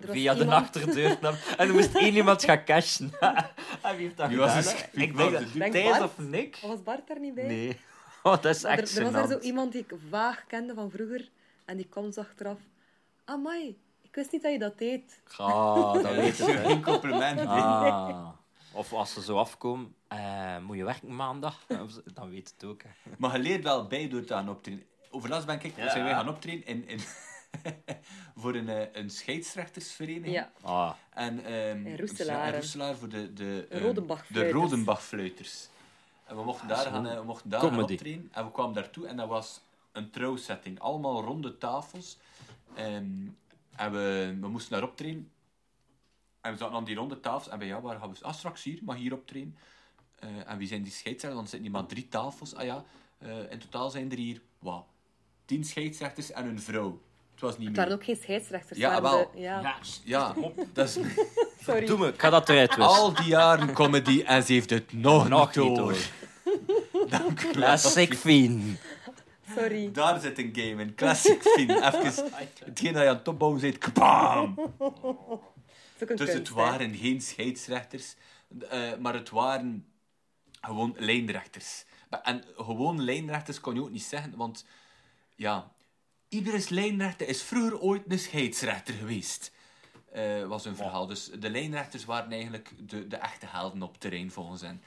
er Via de achterdeur. naar- En er moest één iemand gaan cashen. en wie heeft dat gedaan? Wie Ik was denk dat Denk Thijs of Nick? Was Bart daar niet bij? Nee. Oh, dat is echt er, er was daar zo iemand die ik vaag kende van vroeger. En die kwam zo achteraf... Amai, ik wist niet dat je dat deed. Ah, dat weet hè. Geen compliment. Ah. Of als ze zo afkomen, eh, moet je werken maandag? Dan weet het ook. Hè. Maar je leert wel bij door te aan optreden. overlast ben ik, Ja. zijn wij gaan optreden in, in voor een, eh, een scheidsrechtersvereniging. Ja. Ah, En, ehm, In Roeselaar. in Roeselaar voor de, de, Rodenbachfluiters. de Rodenbachfluiters. En we mochten daar, zo. gaan, eh, we mochten daar gaan optreden. En we kwamen daartoe en dat was een trouwsetting. Allemaal ronde tafels. Ehm, en we, we moesten daar optreden. En we zaten aan die ronde tafels. En bij jou waar gaan we... Ah, straks hier. Mag hier optreden. Eh, en wie zijn die scheidsrechters? Want er zitten hier maar drie tafels. Ah ja, eh, in totaal zijn er hier... Wat? Tien scheidsrechters en een vrouw. Het was niet Het meer. waren ook geen scheidsrechters. Ja, wel. de- ja. ja, Ja, dat is... Sorry. doe me, ik ga dat eruit wissen. Al die jaren comedy en ze heeft het nog, Nog niet niet door. door. Dank u wel. Classic Fien. Sorry. Daar zit een game in. Classic film. Even hetgeen dat je aan het opbouwen zit. Kabam! Dat is ook een Dus kunst, het hè. waren geen scheidsrechters, eh, maar het waren gewoon lijnrechters. Maar- En gewoon lijnrechters kon je ook niet zeggen, want ja, iedere lijnrechter is vroeger ooit een scheidsrechter geweest. eh, was hun verhaal. Dus de lijnrechters waren eigenlijk de, de echte helden op het terrein volgens hen.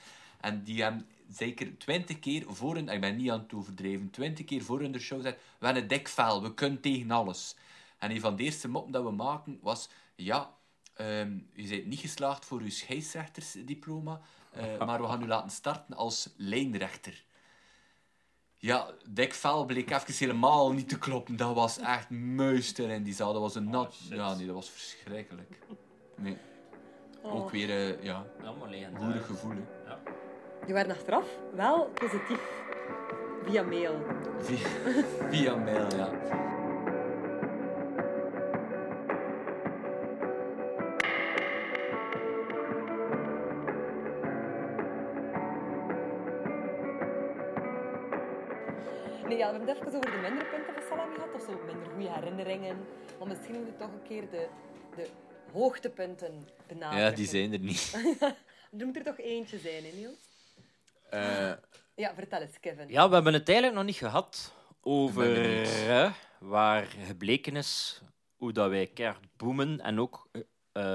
En die hebben zeker twintig keer voor hun, ik ben niet aan het overdrijven, twintig keer voor hun de show gezegd, we hebben een dik vel, we kunnen tegen alles. En een van de eerste moppen dat we maken was, ja, ehm, je bent niet geslaagd voor je scheidsrechtersdiploma, eh, maar we gaan u laten starten als lijnrechter. Ja, dik vel bleek even helemaal niet te kloppen. Dat was echt muister in die zaal. Dat was een nat... shit. ja, nee, dat was verschrikkelijk. Nee. Oh. Ook weer, eh, ja, goede gevoel. hè. Ja. Die waren achteraf wel positief. Via mail. Via, via mail, ja. Nee, ja, we hebben het even over de mindere punten van Salami gehad, of zo minder goede herinneringen. Maar misschien moeten we toch een keer de, de hoogtepunten benadrukken. Ja, die zijn er niet. Er moet er toch eentje zijn, hè, Niels? Eh, Ja, vertel eens, Kevin. Ja, we hebben het eigenlijk nog niet gehad over eh, waar gebleken is hoe dat wij keihard boomen en ook eh,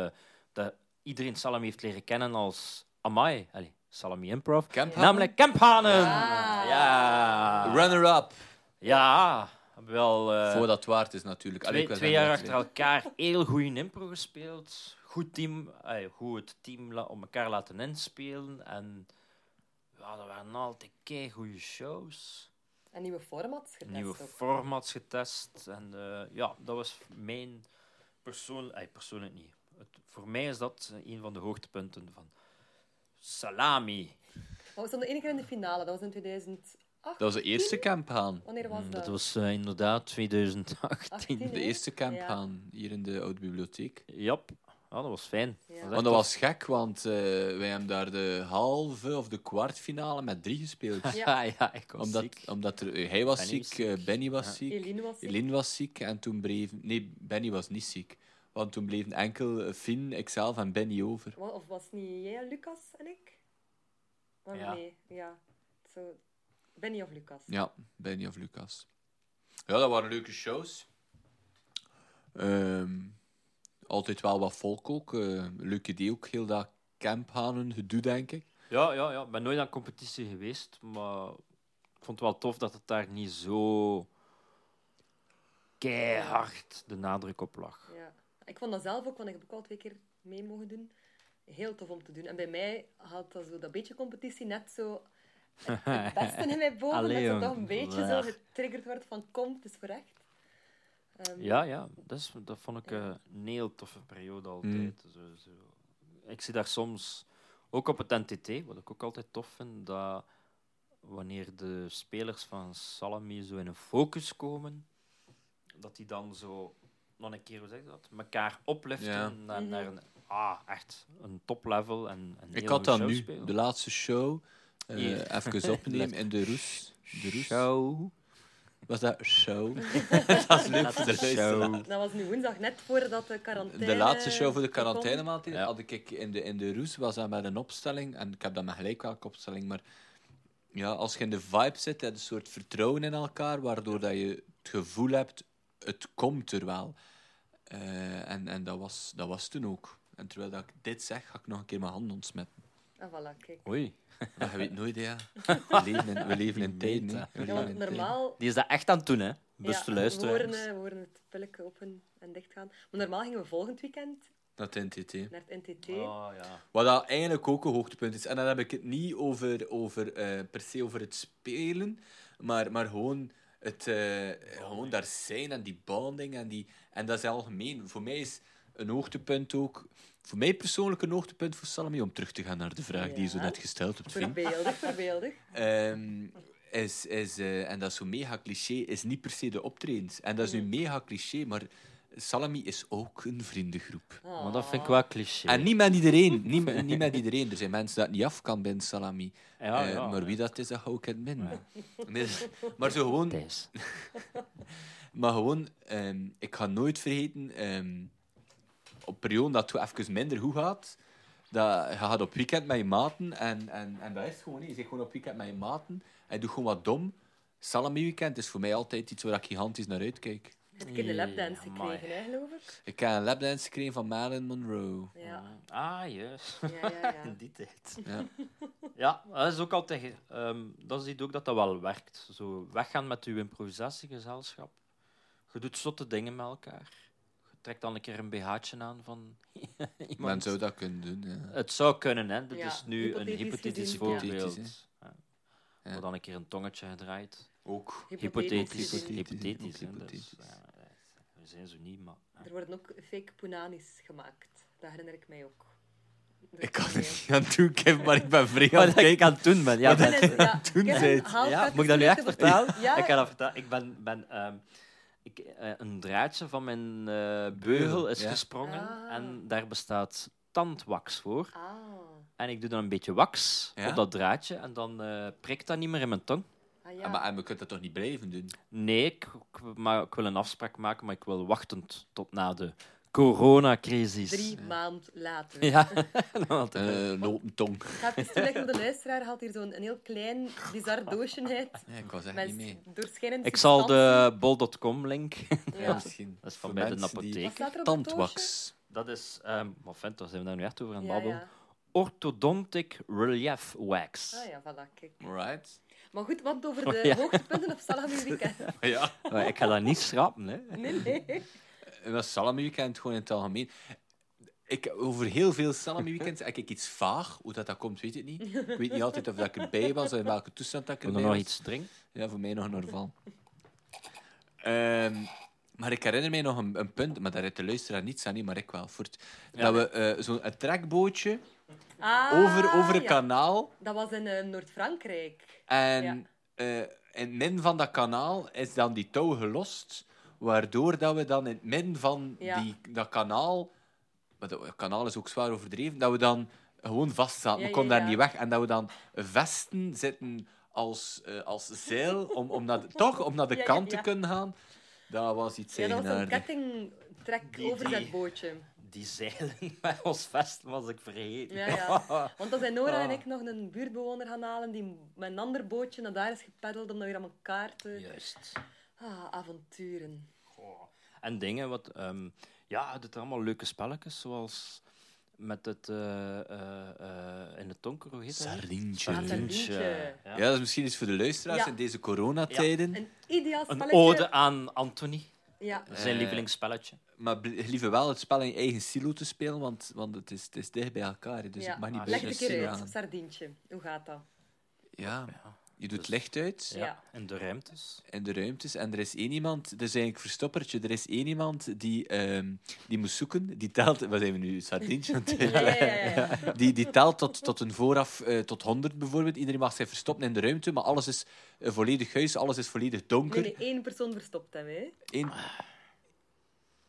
eh, dat iedereen Salami heeft leren kennen als Amai, Allee, Salami Improv. Namelijk Kemphanen. Ah. Ja. Runner-up. Ja, wel eh, Voordat het waard is, natuurlijk. Twee, twee jaar achter elkaar heel goed in impro gespeeld. Goed team, goed het team om elkaar laten inspelen. En ja, dat waren altijd kei goede shows. En nieuwe formats getest nieuwe ook. formats getest. En eh, ja, dat was mijn persoon, eh, persoonlijk niet. Het, voor mij is dat eh, een van de hoogtepunten van Salami. Maar we stonden één keer in de finale, dat was in 2008. Dat was de eerste camphaan. Wanneer was Mm, dat? Dat was eh, inderdaad 2018. 18, De eerste camphaan hier in de oude bibliotheek. Jap, ja, dat was fijn. Ja. Want dat was gek, want eh, wij hebben daar de halve of de kwartfinale met drie gespeeld. Ja. ja, ik was Omdat, ziek. omdat er, eh, hij was Benny was ziek, eh, Benny was Ja. ziek, Eline was ziek. Eline was ziek en toen bleven... Nee, Benny was niet ziek. Want toen bleven enkel eh, Finn, ikzelf en Benny over. Of was het niet jij, Lucas en ik? Maar Ja. nee, ja. Zo, Benny of Lucas? Ja, Benny of Lucas. Ja, dat waren leuke shows. Ehm, altijd wel wat volk ook. eh leuk idee ook, heel dat camphanen gedoe, denk ik. Ja, ja, ja. Ik ben nooit aan competitie geweest, maar ik vond het wel tof dat het daar niet zo keihard de nadruk op lag. Ja. Ik vond dat zelf ook, want ik heb ook al twee keer mee mogen doen. Heel tof om te doen. En bij mij had dat, zo, dat beetje competitie net zo het, het beste in mij boven. Allee, dat ze toch een beetje zo getriggerd wordt van kom, het is voor echt. Ehm, Ja, ja, dat, is, dat vond ik eh, een heel toffe periode altijd. Zo, zo. Ik zie daar soms, ook op het NTT, wat ik ook altijd tof vind, dat wanneer de spelers van Salami zo in een focus komen, dat die dan zo nog een keer, hoe zeg je dat, elkaar opliften Ja. naar, naar een, ah, echt een toplevel. En, en Ik heel had dat show nu, spelen. de laatste show, eh, even opnemen in de Roes. De Roes. show. Was dat show? dat is leuk voor de Show. Dat was nu woensdag, net voordat de quarantaine... De laatste show voor de begon. quarantainemaand Ja. had ik in de, in de Roes was dat met een opstelling. En ik heb dat met gelijk welke opstelling. Maar ja, als je in de vibe zit, heb je een soort vertrouwen in elkaar, waardoor dat je het gevoel hebt, het komt er wel. Eh, en en dat, was, dat was toen ook. En terwijl dat ik dit zeg, ga ik nog een keer mijn handen ontsmetten. Ah, voilà, kijk. Oei. Je weet nooit, ja. We leven in, we leven in tijden. hè. We leven in normaal... Die is dat echt aan het doen, hè? Beste ja, we horen, luisteraars. eh, we horen het pilletje open en dicht gaan. Maar normaal gingen we volgend weekend Dat NTT. naar het NTT. Oh, ja. Wat dat eigenlijk ook een hoogtepunt is. En dan heb ik het niet over, over eh, per se over het spelen, maar, maar gewoon, het, eh, gewoon daar zijn en die bonding. En, die, en dat is algemeen. Voor mij is een hoogtepunt ook... Voor mij persoonlijk een hoogtepunt voor Salami, om terug te gaan naar de vraag die je zo net gesteld hebt. Voorbeeldig, voorbeeldig. Ehm, is, is, eh, en dat is zo mega cliché, is niet per se de optredens. En dat is nu mega cliché, maar Salami is ook een vriendengroep. Oh. Maar dat vind ik wel cliché. En niet met iedereen. Niet met, niet met iedereen. Er zijn mensen dat niet af kan binnen Salami. Ja, Eh, ja. maar wie dat is, dat hou ik het min. Maar, maar zo gewoon... Maar gewoon, ehm, ik ga nooit vergeten, ehm, op periode dat het even minder goed gaat, dat je gaat op weekend met je maten en, en, en dat is het gewoon. hè. Je zit gewoon op weekend met je maten en je doet gewoon wat dom. Salami weekend is voor mij altijd iets waar ik gigantisch naar uitkijk. Heb ik in de lapdance gekregen, hè, geloof ik? Ik heb een lapdance gekregen van Marilyn Monroe. Ja, Ah, juist. ja, ja. ja. In die tijd. Ja. Ja, dat is ook altijd... ehm dat ziet ook dat dat wel werkt. Zo weggaan met uw improvisatiegezelschap. Je doet zotte dingen met elkaar. Je trekt dan een keer een BH'tje aan van iemand. Men zou dat kunnen doen. Ja. Het zou kunnen, hè. Dit Ja, is nu een hypothetisch gezien, voorbeeld. Ja. Ja. Dan een keer een tongetje gedraaid. Ook. Hypothetisch. Hypothetisch, hè, Hypothetisch. dus, ja, we zijn zo niet, maar... ja. Er worden ook fake punanis gemaakt. Dat herinner ik mij ook. Ik kan dat het niet aan doen, Kevin, maar ik ben vrij aan Wat het ik kijken. aan het doen ben. Ja, ben- ja, zei het. moet ik dat nu echt vertellen? Ja, Ik ga dat vertellen. Ik ben, ben ehm, ik, eh, een draadje van mijn eh, beugel is ja. gesprongen Ah. en daar bestaat tandwax voor. Ah, En ik doe dan een beetje wax Ja? op dat draadje en dan eh, prikt dat niet meer in mijn tong. ah ja. Ah, maar, en we kunnen dat toch niet blijven doen? Nee, ik, ik, maar ik wil een afspraak maken, maar ik wil wachtend tot na de coronacrisis. Drie maand later. Ja, Eh, Een open tong. Ik ga het toelichten de luisteraar. haalt hier zo'n een heel klein, bizar doosje uit. Ja, ik was echt Met niet mee. doorschijnend ik zal de bol.com link. Ja. misschien. Dat is van bij de Wat apotheek. Tandwax. Dat is, ehm maar vent, daar zijn we daar nu echt over aan het Ja, babbelen. ja. Orthodontic Relief Wax. Ah ja, voilà, kijk. Right. Maar goed, wat over de Ja. hoogtepunten op Salami Weekend? Ja. Maar ik ga dat niet schrappen, hè. Nee, nee. En dat Salami Weekend gewoon in het algemeen. Ik, over heel veel Salami Weekends heb ik iets vaag. Hoe dat, dat komt, weet ik niet. Ik weet niet altijd of dat ik erbij was of in welke toestand dat ik erbij er nog was. iets drinken? Ja, voor mij nog een Orval. Ehm, maar ik herinner mij nog een, een punt, maar daar heeft de luisteraar niets aan, niet, maar ik wel. Voort, Ja. Dat we eh, zo'n trekbootje Ah, over, over een ja. kanaal. Dat was in eh, Noord-Frankrijk. En Ja. eh, in het midden van dat kanaal is dan die touw gelost, waardoor dat we dan in het midden van Ja. die, dat kanaal, maar dat kanaal is ook zwaar overdreven, dat we dan gewoon vast zaten. Ja, we konden ja, daar niet weg. En dat we dan vesten zitten als, eh, als zeil, om, om naar de, toch om naar de kant ja. te kunnen gaan. Dat was iets Ja, dat was een kettingtrek Die- overzetbootje. Die zeilen bij ons vest was ik vergeten. Ja, ja. Want dan zijn Nora en ik nog een buurtbewoner gaan halen die met een ander bootje naar daar is gepeddeld om dan weer aan elkaar te... Juist. Ah, avonturen. Goh. En dingen wat... ehm, ja, het allemaal leuke spelletjes, zoals met het... eh, eh, eh, in het donker, hoe heet dat? Sardientje. Ah, sardientje. Ja. Ja, dat is misschien iets voor de luisteraars Ja. in deze coronatijden. Een ideaal Een spelletje. ode aan Anthony, Ja. zijn lievelingsspelletje. Maar liever wel het spel in je eigen silo te spelen, want, want het, is, het is dicht bij elkaar. Dus ja. het mag niet Ah, Leg bij het je een keer silo uit, aan. sardientje. Hoe gaat dat? Ja, Ja. Je doet Dus- licht uit Ja. In de ruimtes. in de ruimtes en er is één iemand, dat is eigenlijk verstoppertje, er is één iemand die, ehm, die moet zoeken, die telt, wat zijn we nu, sardientje aan het Ja, ja, ja. Die, die telt tot, tot een vooraf, eh, tot 100 bijvoorbeeld. Iedereen mag zich verstoppen in de ruimte, maar alles is eh, volledig huis, alles is volledig donker. Nee, nee, één persoon verstopt hem, hè. Eén-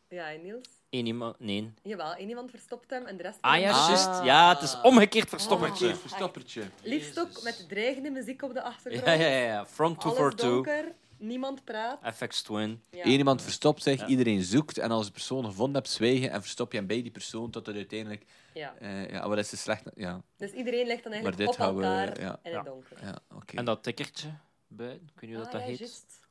Ja, en Niels? Eén iemand... Nee. Jawel, één iemand verstopt hem en de rest... Ah ja, Ah. juist. Ja, het is omgekeerd verstoppertje. Verkeerd verstoppertje. Liefst ook met dreigende muziek op de achtergrond. Ja, ja, ja, ja. From Alles 242. donker, niemand praat. FX Twin. Ja. Eén iemand verstopt zich, Ja. iedereen zoekt. En als de persoon gevonden hebt, zwijgen en verstop je hem bij die persoon tot het uiteindelijk... Ja. eh ja, maar dat is slecht... Ja, Dus iedereen ligt dan Maar eigenlijk dit op gaan we- elkaar ja. in het donker. ja oké. En dat tikkertje buiten, ik weet niet hoe dat, Ah, dat ja, heet.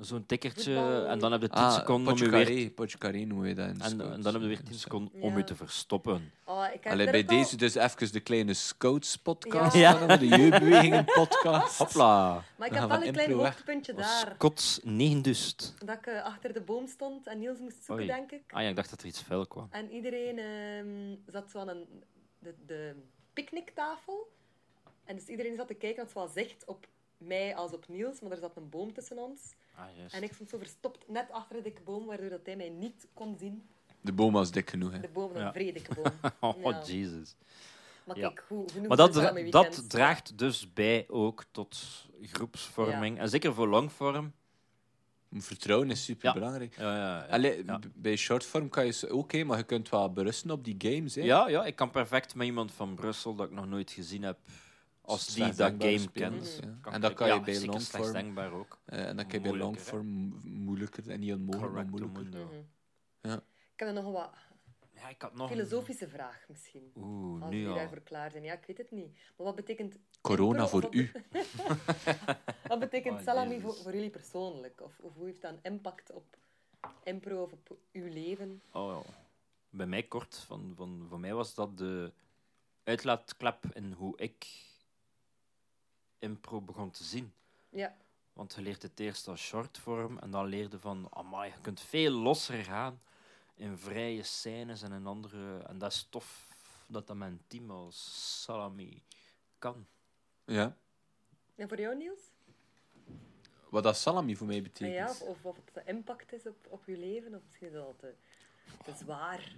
Zo'n tikkertje. En dan heb je 10 Ah, seconden om je weer... Potje Potje carré noemen we dat in En, dan heb je weer 10 seconden om Ja. je te verstoppen. Oh, ik heb Allee, bij al- deze dus even de kleine Scouts-podcast. Ja. Ja. De jeugdbewegingen-podcast. Hopla. Maar ik heb wel een klein hoogtepuntje daar. Scots 9 dust. Dat ik eh, achter de boom stond en Niels moest zoeken, Oei. denk ik. Ah ja, ik dacht dat er iets vuil kwam. En iedereen ehm, zat zo aan een, de, de picknicktafel. En dus iedereen zat te kijken, had zowel zicht op mij als op Niels, maar er zat een boom tussen ons. Ah, juist. En ik stond zo verstopt net achter de dikke boom, waardoor dat hij mij niet kon zien. De boom was dik genoeg, hè. De boom, een Ja. vrij dikke boom. Oh, Ja. Jesus. Maar Ja. kijk, hoe, genoeg Maar dat, dra- dat draagt dus bij ook tot groepsvorming. En zeker voor longvorm. Vertrouwen is super belangrijk. Ja, ja, ja. Allee, Bij shortform kan je ze oké, maar je kunt wel berusten op die games. Hè. Ja, ja, ik kan perfect met iemand van Brussel dat ik nog nooit gezien heb, als die dat game kent. ja. En dat kan je bij longform. denkbaar ook. Eh, en dan kan je bij longform moeilijker en niet onmogelijk, maar moeilijker. Mhm. Ja. Ik heb nog een wat Ja, ik had nog een- filosofische vraag misschien. Oeh, Als nu jullie al. daarvoor klaar zijn. Ja, ik weet het niet. Maar wat betekent... Corona voor wat- u. Wat betekent Oh, salami voor, voor jullie persoonlijk? Of, of hoe heeft dat een impact op impro of op uw leven? Oh, ja. Bij mij kort, van, van, voor mij was dat de uitlaatklep in hoe ik impro begon te zien. Ja, Want je leert het eerst als shortvorm en dan leerde van, amai, je kunt veel losser gaan in vrije scènes en in andere... En dat is tof dat dat mijn team als Salami kan. Ja. en voor jou, Niels? Wat dat salami voor mij Ah betekent. ja, of, of wat de impact is op, op uw leven? Of misschien is dat al te, te zwaar.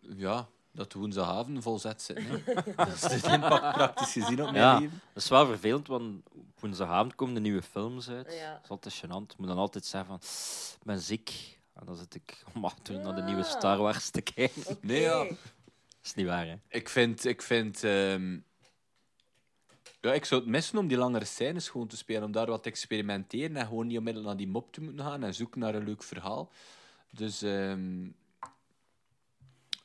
Ja, dat de woensdagavond vol zet zitten. hè. dat is de impact praktisch gezien op mijn Ja. leven. Dat is wel vervelend, want op woensdagavond komen de nieuwe films uit. Ja. Dat is altijd gênant. Ik moet dan altijd zeggen van, ik ben ziek. En dan zit ik om acht uur naar de nieuwe Star Wars te kijken. Nee, ja. Dat is niet waar, hè? Ik vind... Ik vind ehm, ja, ik zou het missen om die langere scènes gewoon te spelen. Om daar wat te experimenteren en gewoon niet onmiddellijk naar die mop te moeten gaan en zoeken naar een leuk verhaal. Dus... ehm,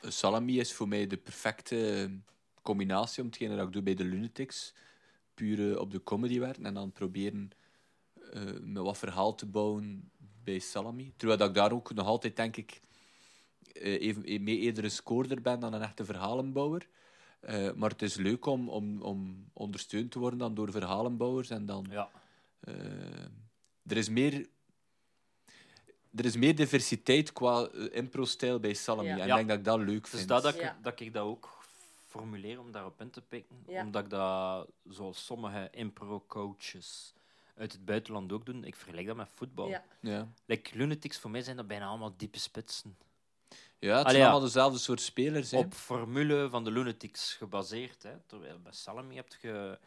Salami is voor mij de perfecte combinatie om hetgene dat ik doe bij de Lunatics. Puur op de comedy werken en dan proberen eh, met wat verhaal te bouwen bij Salami. Terwijl dat ik daar ook nog altijd, denk ik, eh, even, eh, mee eerder een scoorder ben dan een echte verhalenbouwer. Maar het is leuk om, om, om ondersteund te worden dan door verhalenbouwers. En dan, Ja. er, is meer, er is meer diversiteit qua eh, impro-stijl bij Salami. Ja. En Ja. ik denk dat ik dat leuk Dus vind. dat, dat, ik, dat ik dat ook formuleer om daarop in te pikken. Ja. Omdat ik dat, zoals sommige impro-coaches uit het buitenland ook doen, ik vergelijk dat met voetbal. Ja. Ja. Like Lunatics, voor mij zijn dat bijna allemaal diepe spitsen. Ja, het Allee, zijn ja. allemaal dezelfde soort spelers. hè. Op formule van de Lunatics gebaseerd. Hè. Terwijl bij Salami heb je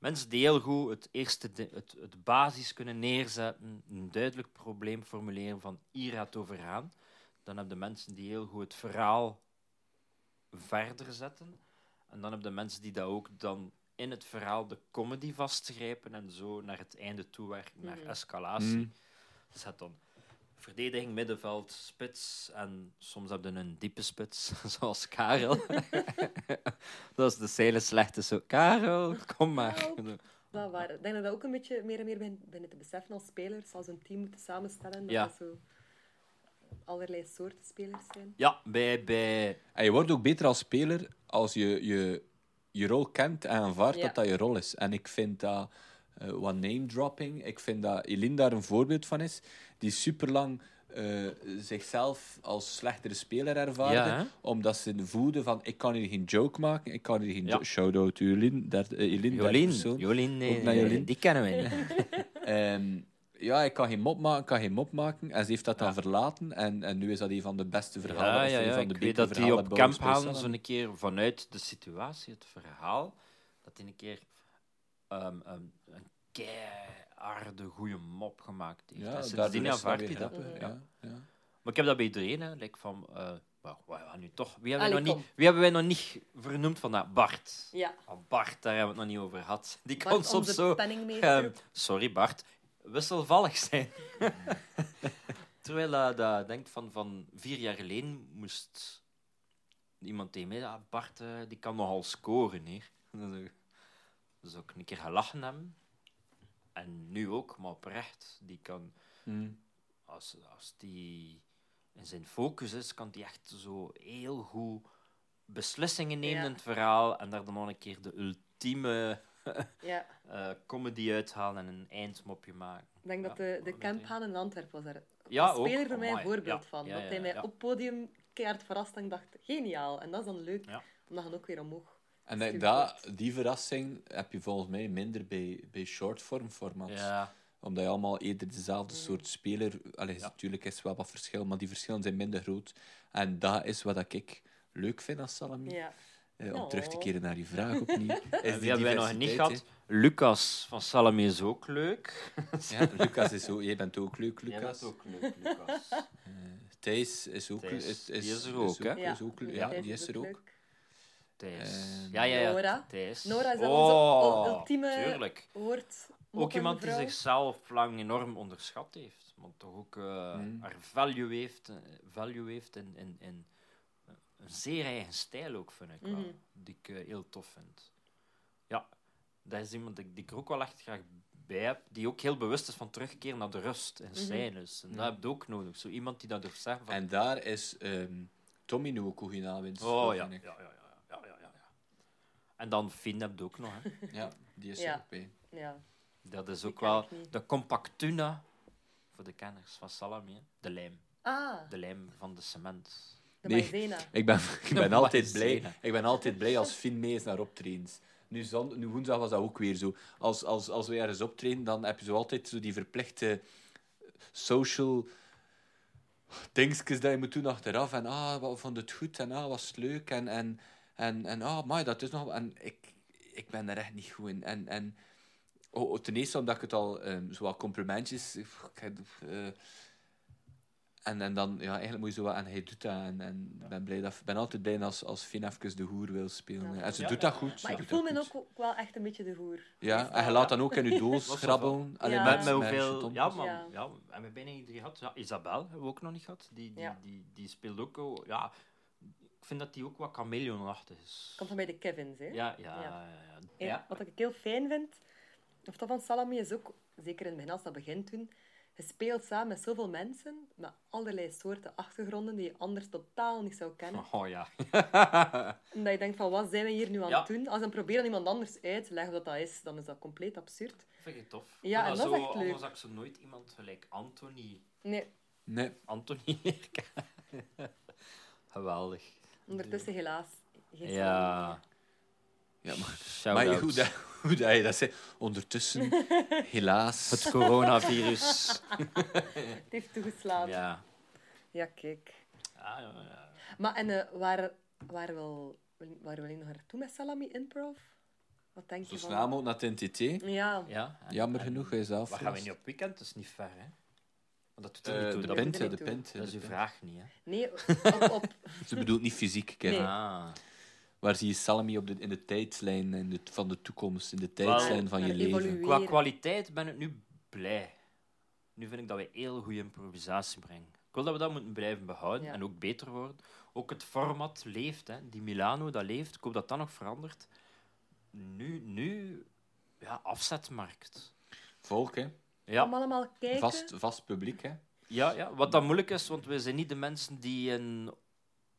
mensen die heel goed het eerste di- het, het basis kunnen neerzetten, een duidelijk probleem formuleren van hier gaat het over gaan. Dan heb je mensen die heel goed het verhaal verder zetten. En dan heb je mensen die dat ook dan in het verhaal de comedy vastgrijpen en zo naar het einde toe werken, naar Mhm. escalatie. Mm. Dus dan verdediging, middenveld, spits en soms heb je een diepe spits, zoals Karel. dat is de hele slechte zo. Karel, kom maar. Dat waar. Ik denk dat dat ook een beetje meer en meer binnen te beseffen als spelers, als een team moeten samenstellen. Dat Ja. dat zo allerlei soorten spelers zijn. Ja, bij, bij En je wordt ook beter als speler als je je, je rol kent en aanvaardt Ja. dat dat je rol is. En ik vind dat, eh wat name dropping, ik vind dat Eline daar een voorbeeld van is, die superlang eh zichzelf als slechtere speler ervaarde, Ja, omdat ze voelde van ik kan hier geen joke maken, ik kan hier geen Ja. joke... Shout-out eh, Jolien. persoon. Jolien, Ook eh, naar Jolien. die kennen we. Ehm, ja, ik kan geen mop maken, ik kan geen mop maken. En ze heeft dat dan Ja. verlaten. En, en nu is dat een van de beste verhalen. Ja, of ja, een ja. van de Ik weet dat die op camp Salami. zo'n keer vanuit de situatie, het verhaal, dat hij een keer ehm, ehm, een keiharde, goede mop gemaakt heeft. Ja, sindsdien is aanvaardt hij dat. Ja. Ja, ja. Maar ik heb dat bij iedereen, hè. Like van, eh, gaan nu toch... Wie hebben, wij Allee, nog niet, wie hebben wij nog niet vernoemd van dat? Bart. Ja. Ah, Bart, daar hebben we het nog niet over gehad. Die kan Bart, soms onze zo... ehm, sorry, Bart. Wisselvallig zijn. Terwijl dat, dat denkt van, van vier jaar geleden moest iemand tegen mij... Ah, Bart, eh, die kan nogal scoren, hier. Dus ook een keer gelachen hebben. en nu ook, maar oprecht, die kan, Mm. als, als die in zijn focus is, kan die echt zo heel goed beslissingen nemen Ja. in het verhaal en daar dan nog een keer de ultieme Ja, eh, comedy uithalen en een eindmopje maken. ik denk dat de, de camphaan in Antwerpen was daar Ja, een speler ook. voor mij een voorbeeld ja. van. Ja, dat hij mij ja. op podium keihard verrast en dacht, geniaal. En dat is dan leuk, Ja. om dat dan ook weer omhoog. En dat, die verrassing heb je volgens mij minder bij, bij shortform formats. Ja, Omdat je allemaal eerder dezelfde soort speler... Allee, Ja. natuurlijk is er wel wat verschil, maar die verschillen zijn minder groot. En dat is wat ik leuk vind als Salami. Ja. Eh, om Oh. terug te keren naar die vraag opnieuw. Is die wie hebben wij nog niet gehad? Lucas van Salami is ook leuk. Ja, Lucas is ook... Jij bent ook leuk, Jij Lucas. bent ook leuk, Lucas. Thijs is ook... Thijs, is, die is er ook, hè? Ja, Is ook, ja, Thijs die is er ook ook. leuk. Thijs. Ehm, ja, ja, ja. Nora. Thijs. Nora is dat oh, onze ul- ultieme Tuurlijk. woord. Ook iemand die zichzelf lang enorm onderschat heeft. Maar toch ook eh, Mm. haar value heeft, eh, value heeft in, in, in eh, een zeer eigen stijl ook, vind ik wel. Mhm. Die ik heel tof vind. Ja, dat is iemand die, die ik er ook wel echt graag bij heb. Die ook heel bewust is van terugkeer naar de rust in scènes. En dat heb je ook nodig. Zo iemand die dat durft zeggen van... En daar is ehm Tommy nu ook aanwinst Oh ja, ja, ja. En dan Finn heb je ook nog. Hè. Ja, die is Ja. er ook bij. Ja. Dat is ook wel de compactuna voor de kenners van Salami. hè. De lijm. Ah, De lijm van de cement. de Nee. Ik ben, ik ben, altijd, blij, ik ben altijd blij als Finn mee is naar optredens. Nu, zon, nu woensdag was dat ook weer zo. Als, als, als we ergens optreden, dan heb je zo altijd zo die verplichte social dingetjes dat je moet doen achteraf. En ah, wat vond het goed en ah, was het leuk. En, en, en, en ah, maar dat is nog... En ik, ik ben daar echt niet goed in. En, en oh, oh, ten eerste omdat ik het al, um, zo wat complimentjes... eh, en, en dan, ja, eigenlijk moet je zo wat... En hij doet dat. En, en ik ben, blij dat, ben altijd blij als, als Finn even de hoer wil spelen. Ja. En ze Ja, doet ja, dat goed. Maar ik voel me ook wel echt een beetje de hoer. Ja, en je laat dan ook in je doos Was grabbelen. Alleen Ja. Met, met, met met hoeveel... Ja, maar... Ja. Ja. en we bijna iedereen gehad. Ja, Isabel hebben we ook nog niet gehad. Die, die, Ja. die, die speelt ook... Ja, ik vind dat die ook wat chameleonachtig is. Komt van bij de Kevins, hè? Ja, ja, Ja. ja. ja, En ja. Wat ik heel fijn vind, of dat van Salami is ook, zeker in het begin als dat begint toen, je speelt samen met zoveel mensen, met allerlei soorten achtergronden die je anders totaal niet zou kennen. Oh ja. En dat je denkt van, wat zijn we hier nu aan Ja. het doen? Als we dan proberen iemand anders uit te leggen wat dat is, dan is dat compleet absurd. vind ik tof. Ja, en dat is zo, echt leuk. Anders had ik zo nooit iemand gelijk Anthony... Nee, Nee, Anthony. Geweldig. Ondertussen helaas. Geen Ja. ja, maar, maar hoe, dat, hoe dat je dat zegt, ondertussen, helaas. Het coronavirus. Het heeft toegeslagen. Ja, ja. kijk. Ja, ja, ja. Maar en uh, waar, waar, wil, waar wil je nog naartoe met Salami Improv? Wat denk Zo je snel van... mogelijk naar het NTT. Ja, ja. en- Jammer en genoeg, zelf. Waar gaan we niet op weekend? Dat is niet ver, hè? Dat doet er Eh, niet toe. de dat, pint. er de toe. pint. dat is de uw pint. vraag niet, hè? nee, op, op, Ze bedoelt niet fysiek, Kevin. Nee. Ah. Waar zie je Salami op de, in de tijdslijn in de, van de toekomst, in de tijdslijn van je leven? Qua kwaliteit ben ik nu blij. Nu vind ik dat we heel goede improvisatie brengen. Ik wil dat we dat moeten blijven behouden Ja. en ook beter worden. Ook het format leeft, hè. die Milano, dat leeft. Ik hoop dat dat nog verandert. Nu, nu ja, afzetmarkt. Volk, hè? Ja, allemaal kijken. Vast, vast publiek, hè? ja, ja, wat dan moeilijk is, want we zijn niet de mensen die een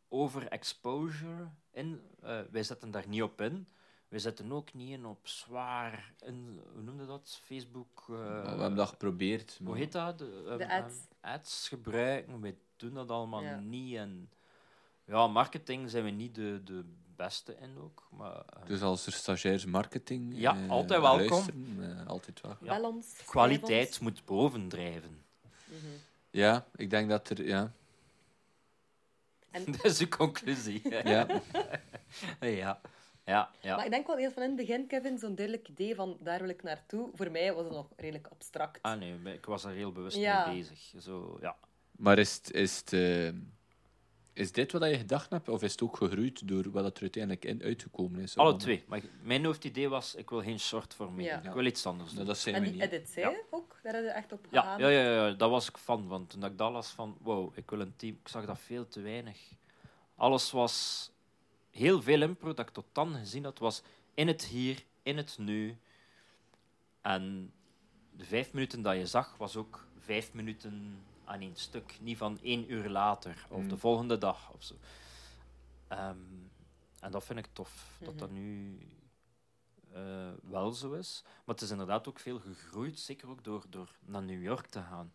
overexposure in. eh, wij zetten daar niet op in. Wij zetten ook niet in op zwaar. In, hoe noemde dat? Facebook. eh, we hebben dat geprobeerd. maar- Hoe heet dat? De, De ads. ads gebruiken. Wij doen dat allemaal Ja. niet. En ja, marketing zijn we niet de, de beste in ook. Maar eh, Dus als er stagiairs marketing Ja, eh, altijd welkom. eh, altijd wel. Ja. Kwaliteit ons. moet bovendrijven. Mhm. Ja, ik denk dat er... Ja, En, dat is de conclusie. ja. ja. Ja, ja. Maar ik denk wel heel van in het begin, Kevin, zo'n duidelijk idee van daar wil ik naartoe. Voor mij was het nog redelijk abstract. Ah nee, ik was er heel bewust Ja. mee bezig. Zo, ja. Maar is, het- is, het, eh, is dit wat je gedacht hebt, of is het ook gegroeid door wat er uiteindelijk in uitgekomen is? Alle twee. Maar mijn hoofdidee was, ik wil geen short voor Ja. Ik wil iets anders doen. Dat zijn en we die niet. edits, Ja. ook? Daar heb je echt op Ja, gegaan. ja, ja, ja, daar was ik van. Toen ik dat las van, wow, ik wil een team. Ik zag dat veel te weinig. Alles was heel veel impro dat ik tot dan gezien had, was in het hier, in het nu. En de vijf minuten dat je zag, was ook vijf minuten aan één stuk. Niet van één uur later of Mm. de volgende dag of zo. Ehm, en dat vind ik tof, dat Mhm. dat nu eh, wel zo is. Maar het is inderdaad ook veel gegroeid, zeker ook door, door naar New York te gaan.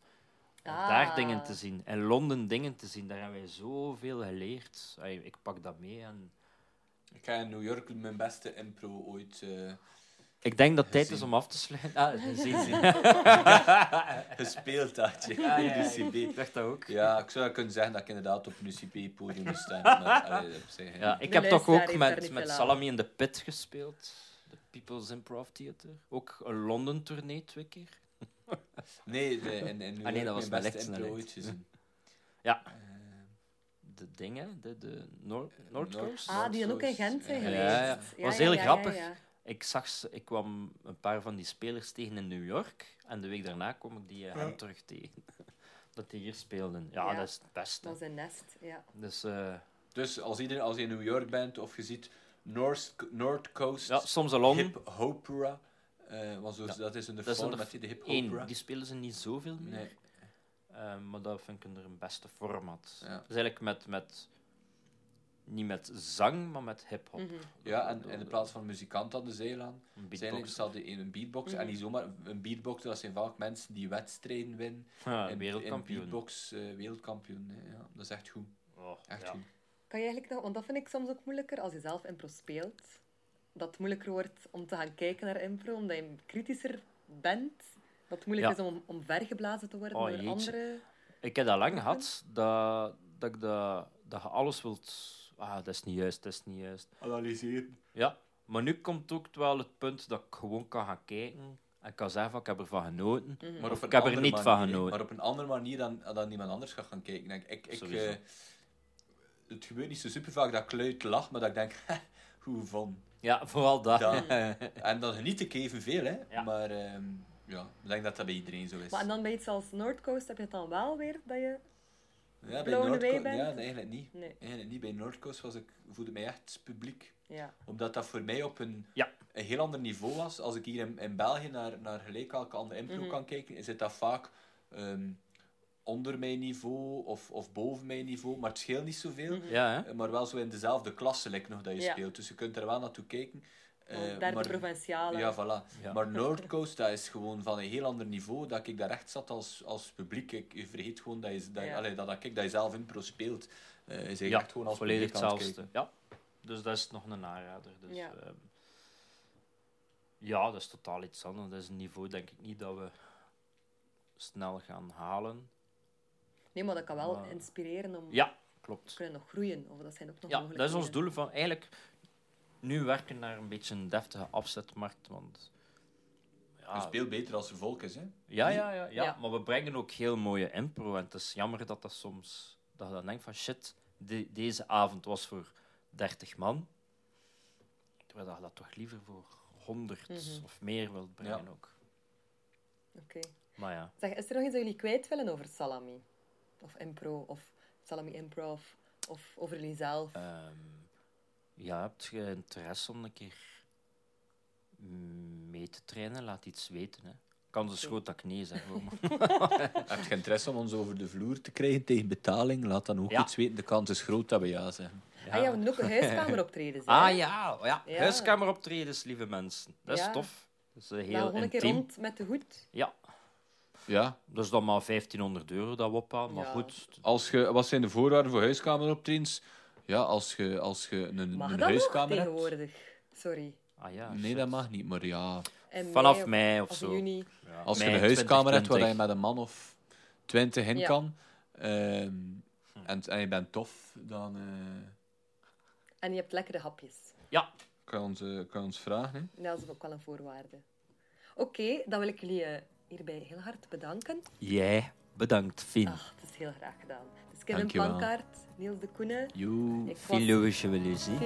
Om Ah. Daar dingen te zien. En Londen dingen te zien. Daar hebben wij zoveel geleerd. Ik pak dat mee. En Ik ga in New York mijn beste impro ooit eh, ik denk dat het tijd is om af te sluiten. Ah, gezien. gespeeld had. Je. Ja, ja, ja. UCB. Ik dacht dat ook. Ja, ik zou kunnen zeggen dat ik inderdaad op een UCB-podium hè. Ja, ik De heb toch ook met, met. Salami in de Pit gespeeld. De People's Improv Theater. Ook een Londen tournee twee keer. Nee, de, in, in New Ah, nee, dat was mijn met beste impro. Ja. Eh, De dingen, de, de Noord, North Noord- Coast. Ah, die ook in Gent zijn Ja, geweest. ja, ja. Was heel grappig. Ik, zag ze, ik kwam een paar van die spelers tegen in New York. En de week daarna kwam ik die eh, hem terug tegen. Dat die hier speelden. Ja, Ja. dat is het beste. Dat was een nest, ja. Dus eh, Dus als, iedereen, als je in New York bent of je ziet North, North Coast ja, soms een. Hip Hopera, eh, want zo, Ja. dat is in de Dat is vorm de met die de Hip Eén, Hopera. die spelen ze niet zoveel meer. Nee. Maar dat vind ik er een beste format. Ja. Dus eigenlijk met, met... Niet met zang, maar met hip-hop. Mhm. Ja, en in de plaats van muzikant aan de zeilaan, Een zijn er beatbox. staat in een beatbox. Mhm. En niet zomaar een beatbox, dat zijn vaak mensen die wedstrijden winnen. Ja, in, wereldkampioen. In beatbox eh, wereldkampioen. hè. Ja, dat is echt goed. Oh, Echt ja. goed. Kan je eigenlijk nog, want dat vind ik soms ook moeilijker als je zelf impro speelt. Dat het moeilijker wordt om te gaan kijken naar impro, omdat je kritischer bent. Dat het moeilijker Ja. is om, om vergeblazen te worden Oh, door jeetje. anderen. Ik heb dat lang gehad, dat, dat, ik dat, dat je alles wilt... Ah, dat is niet juist, dat is niet juist. Analyseren. Ja, maar nu komt ook wel het punt dat ik gewoon kan gaan kijken en kan zeggen van ik heb ervan genoten. Mhm. Maar op een Ik heb er niet manier, van genoten. Maar op een andere manier dan, dan iemand anders gaat gaan kijken. Ik, ik, ik, eh, het gebeurt niet zo super vaak dat ik luid lach, maar dat ik denk, hoe van. Ja, vooral dat. Dan- En dan geniet ik evenveel, hè. Ja. Maar ehm, ja, ik denk dat dat bij iedereen zo is. Maar en dan bij iets als Noordcoast heb je het dan wel weer dat je... ja, bij blown away Noordco- bent? Ja, nee, eigenlijk niet. Nee, Eigenlijk niet. Bij Noordcoast was ik, voelde mij echt publiek. ja. Omdat dat voor mij op een, Ja. een heel ander niveau was. Als ik hier in, in België naar, naar gelijk elke andere impro Mhm. kan kijken, is het dat vaak ehm, onder mijn niveau of, of boven mijn niveau. Maar het scheelt niet zoveel. Mhm. Ja, hè? Eh, Maar wel zo in dezelfde klasse like, nog dat je Ja. speelt. Dus je kunt er wel naartoe kijken. Eh, Want derde maar, provinciale. ja, voilà. Ja. Maar Noordcoast, dat is gewoon van een heel ander niveau. Dat ik daar echt zat als, als publiek. Ik, je vergeet gewoon dat je, dat, Ja. allee, dat, dat ik dat je zelf impro speelt. eh is eigenlijk Ja, echt gewoon als volledig hetzelfde. Ja, dus dat is nog een aanrader. Dus, Ja. ja. ja, dat is totaal iets anders. Dat is een niveau, denk ik niet, dat we snel gaan halen. Nee, maar dat kan wel Maar- inspireren om Ja, te klopt. kunnen nog groeien. Of dat zijn ook nog Ja, dat is ons doel van eigenlijk nu werken naar een beetje een deftige afzetmarkt. Want Je ja, speelt beter als er volk is, hè? ja, ja, ja, ja, Ja. maar we brengen ook heel mooie impro. En het is jammer dat dat soms dat je dan denkt van shit, de- deze avond was voor 30 man. Terwijl je dat toch liever voor 100 Mhm. of meer wilt brengen Ja. ook. Oké. Maar ja. Zeg, is er nog iets dat jullie kwijt willen over Salami? Of impro, of Salami Improv, of over jullie zelf? Ehm, ja, heb je interesse om een keer mee te trainen? Laat iets weten. Hè. Kans is groot dat ik nee zeg. Heb je interesse om ons over de vloer te krijgen tegen betaling? Laat dan ook Ja. iets weten. De kans is groot dat we ja zeggen. Ah ja, we doen ook een huiskameroptredens. hè? Ah ja, ja. Ja. huiskameroptredens, lieve mensen. Dat is Ja. tof. Dat is Nou, heel gewoon een keer rond met de hoed. Ja, Ja. dat is dan maar 1500 euro dat we ophalen. Maar Ja. goed, Als je, wat zijn de voorwaarden voor huiskameroptredens? Ja, als je, als je een, Mag een dat nog huiskamer hebt. tegenwoordig? Sorry. ah ja, Nee, shit. dat mag niet, maar ja. Vanaf of- mei of of zo. juni. Ja. Als je Mei een huiskamer hebt waar je 2020. met een man of twintig in Ja. kan, ehm, en, en je bent tof, dan eh, En je hebt lekkere hapjes. Ja, kan, je ons, eh, kan je ons vragen. Hè? Dat is ook wel een voorwaarde. Oké, dan wil ik jullie eh, hierbij heel hard bedanken. jij bedankt, Fien. Ach, het is heel graag gedaan. Het is Kevin Dankjewel. Plankaart, Niels de Koenen, Joe. ik was Fien Louisje wil je zien.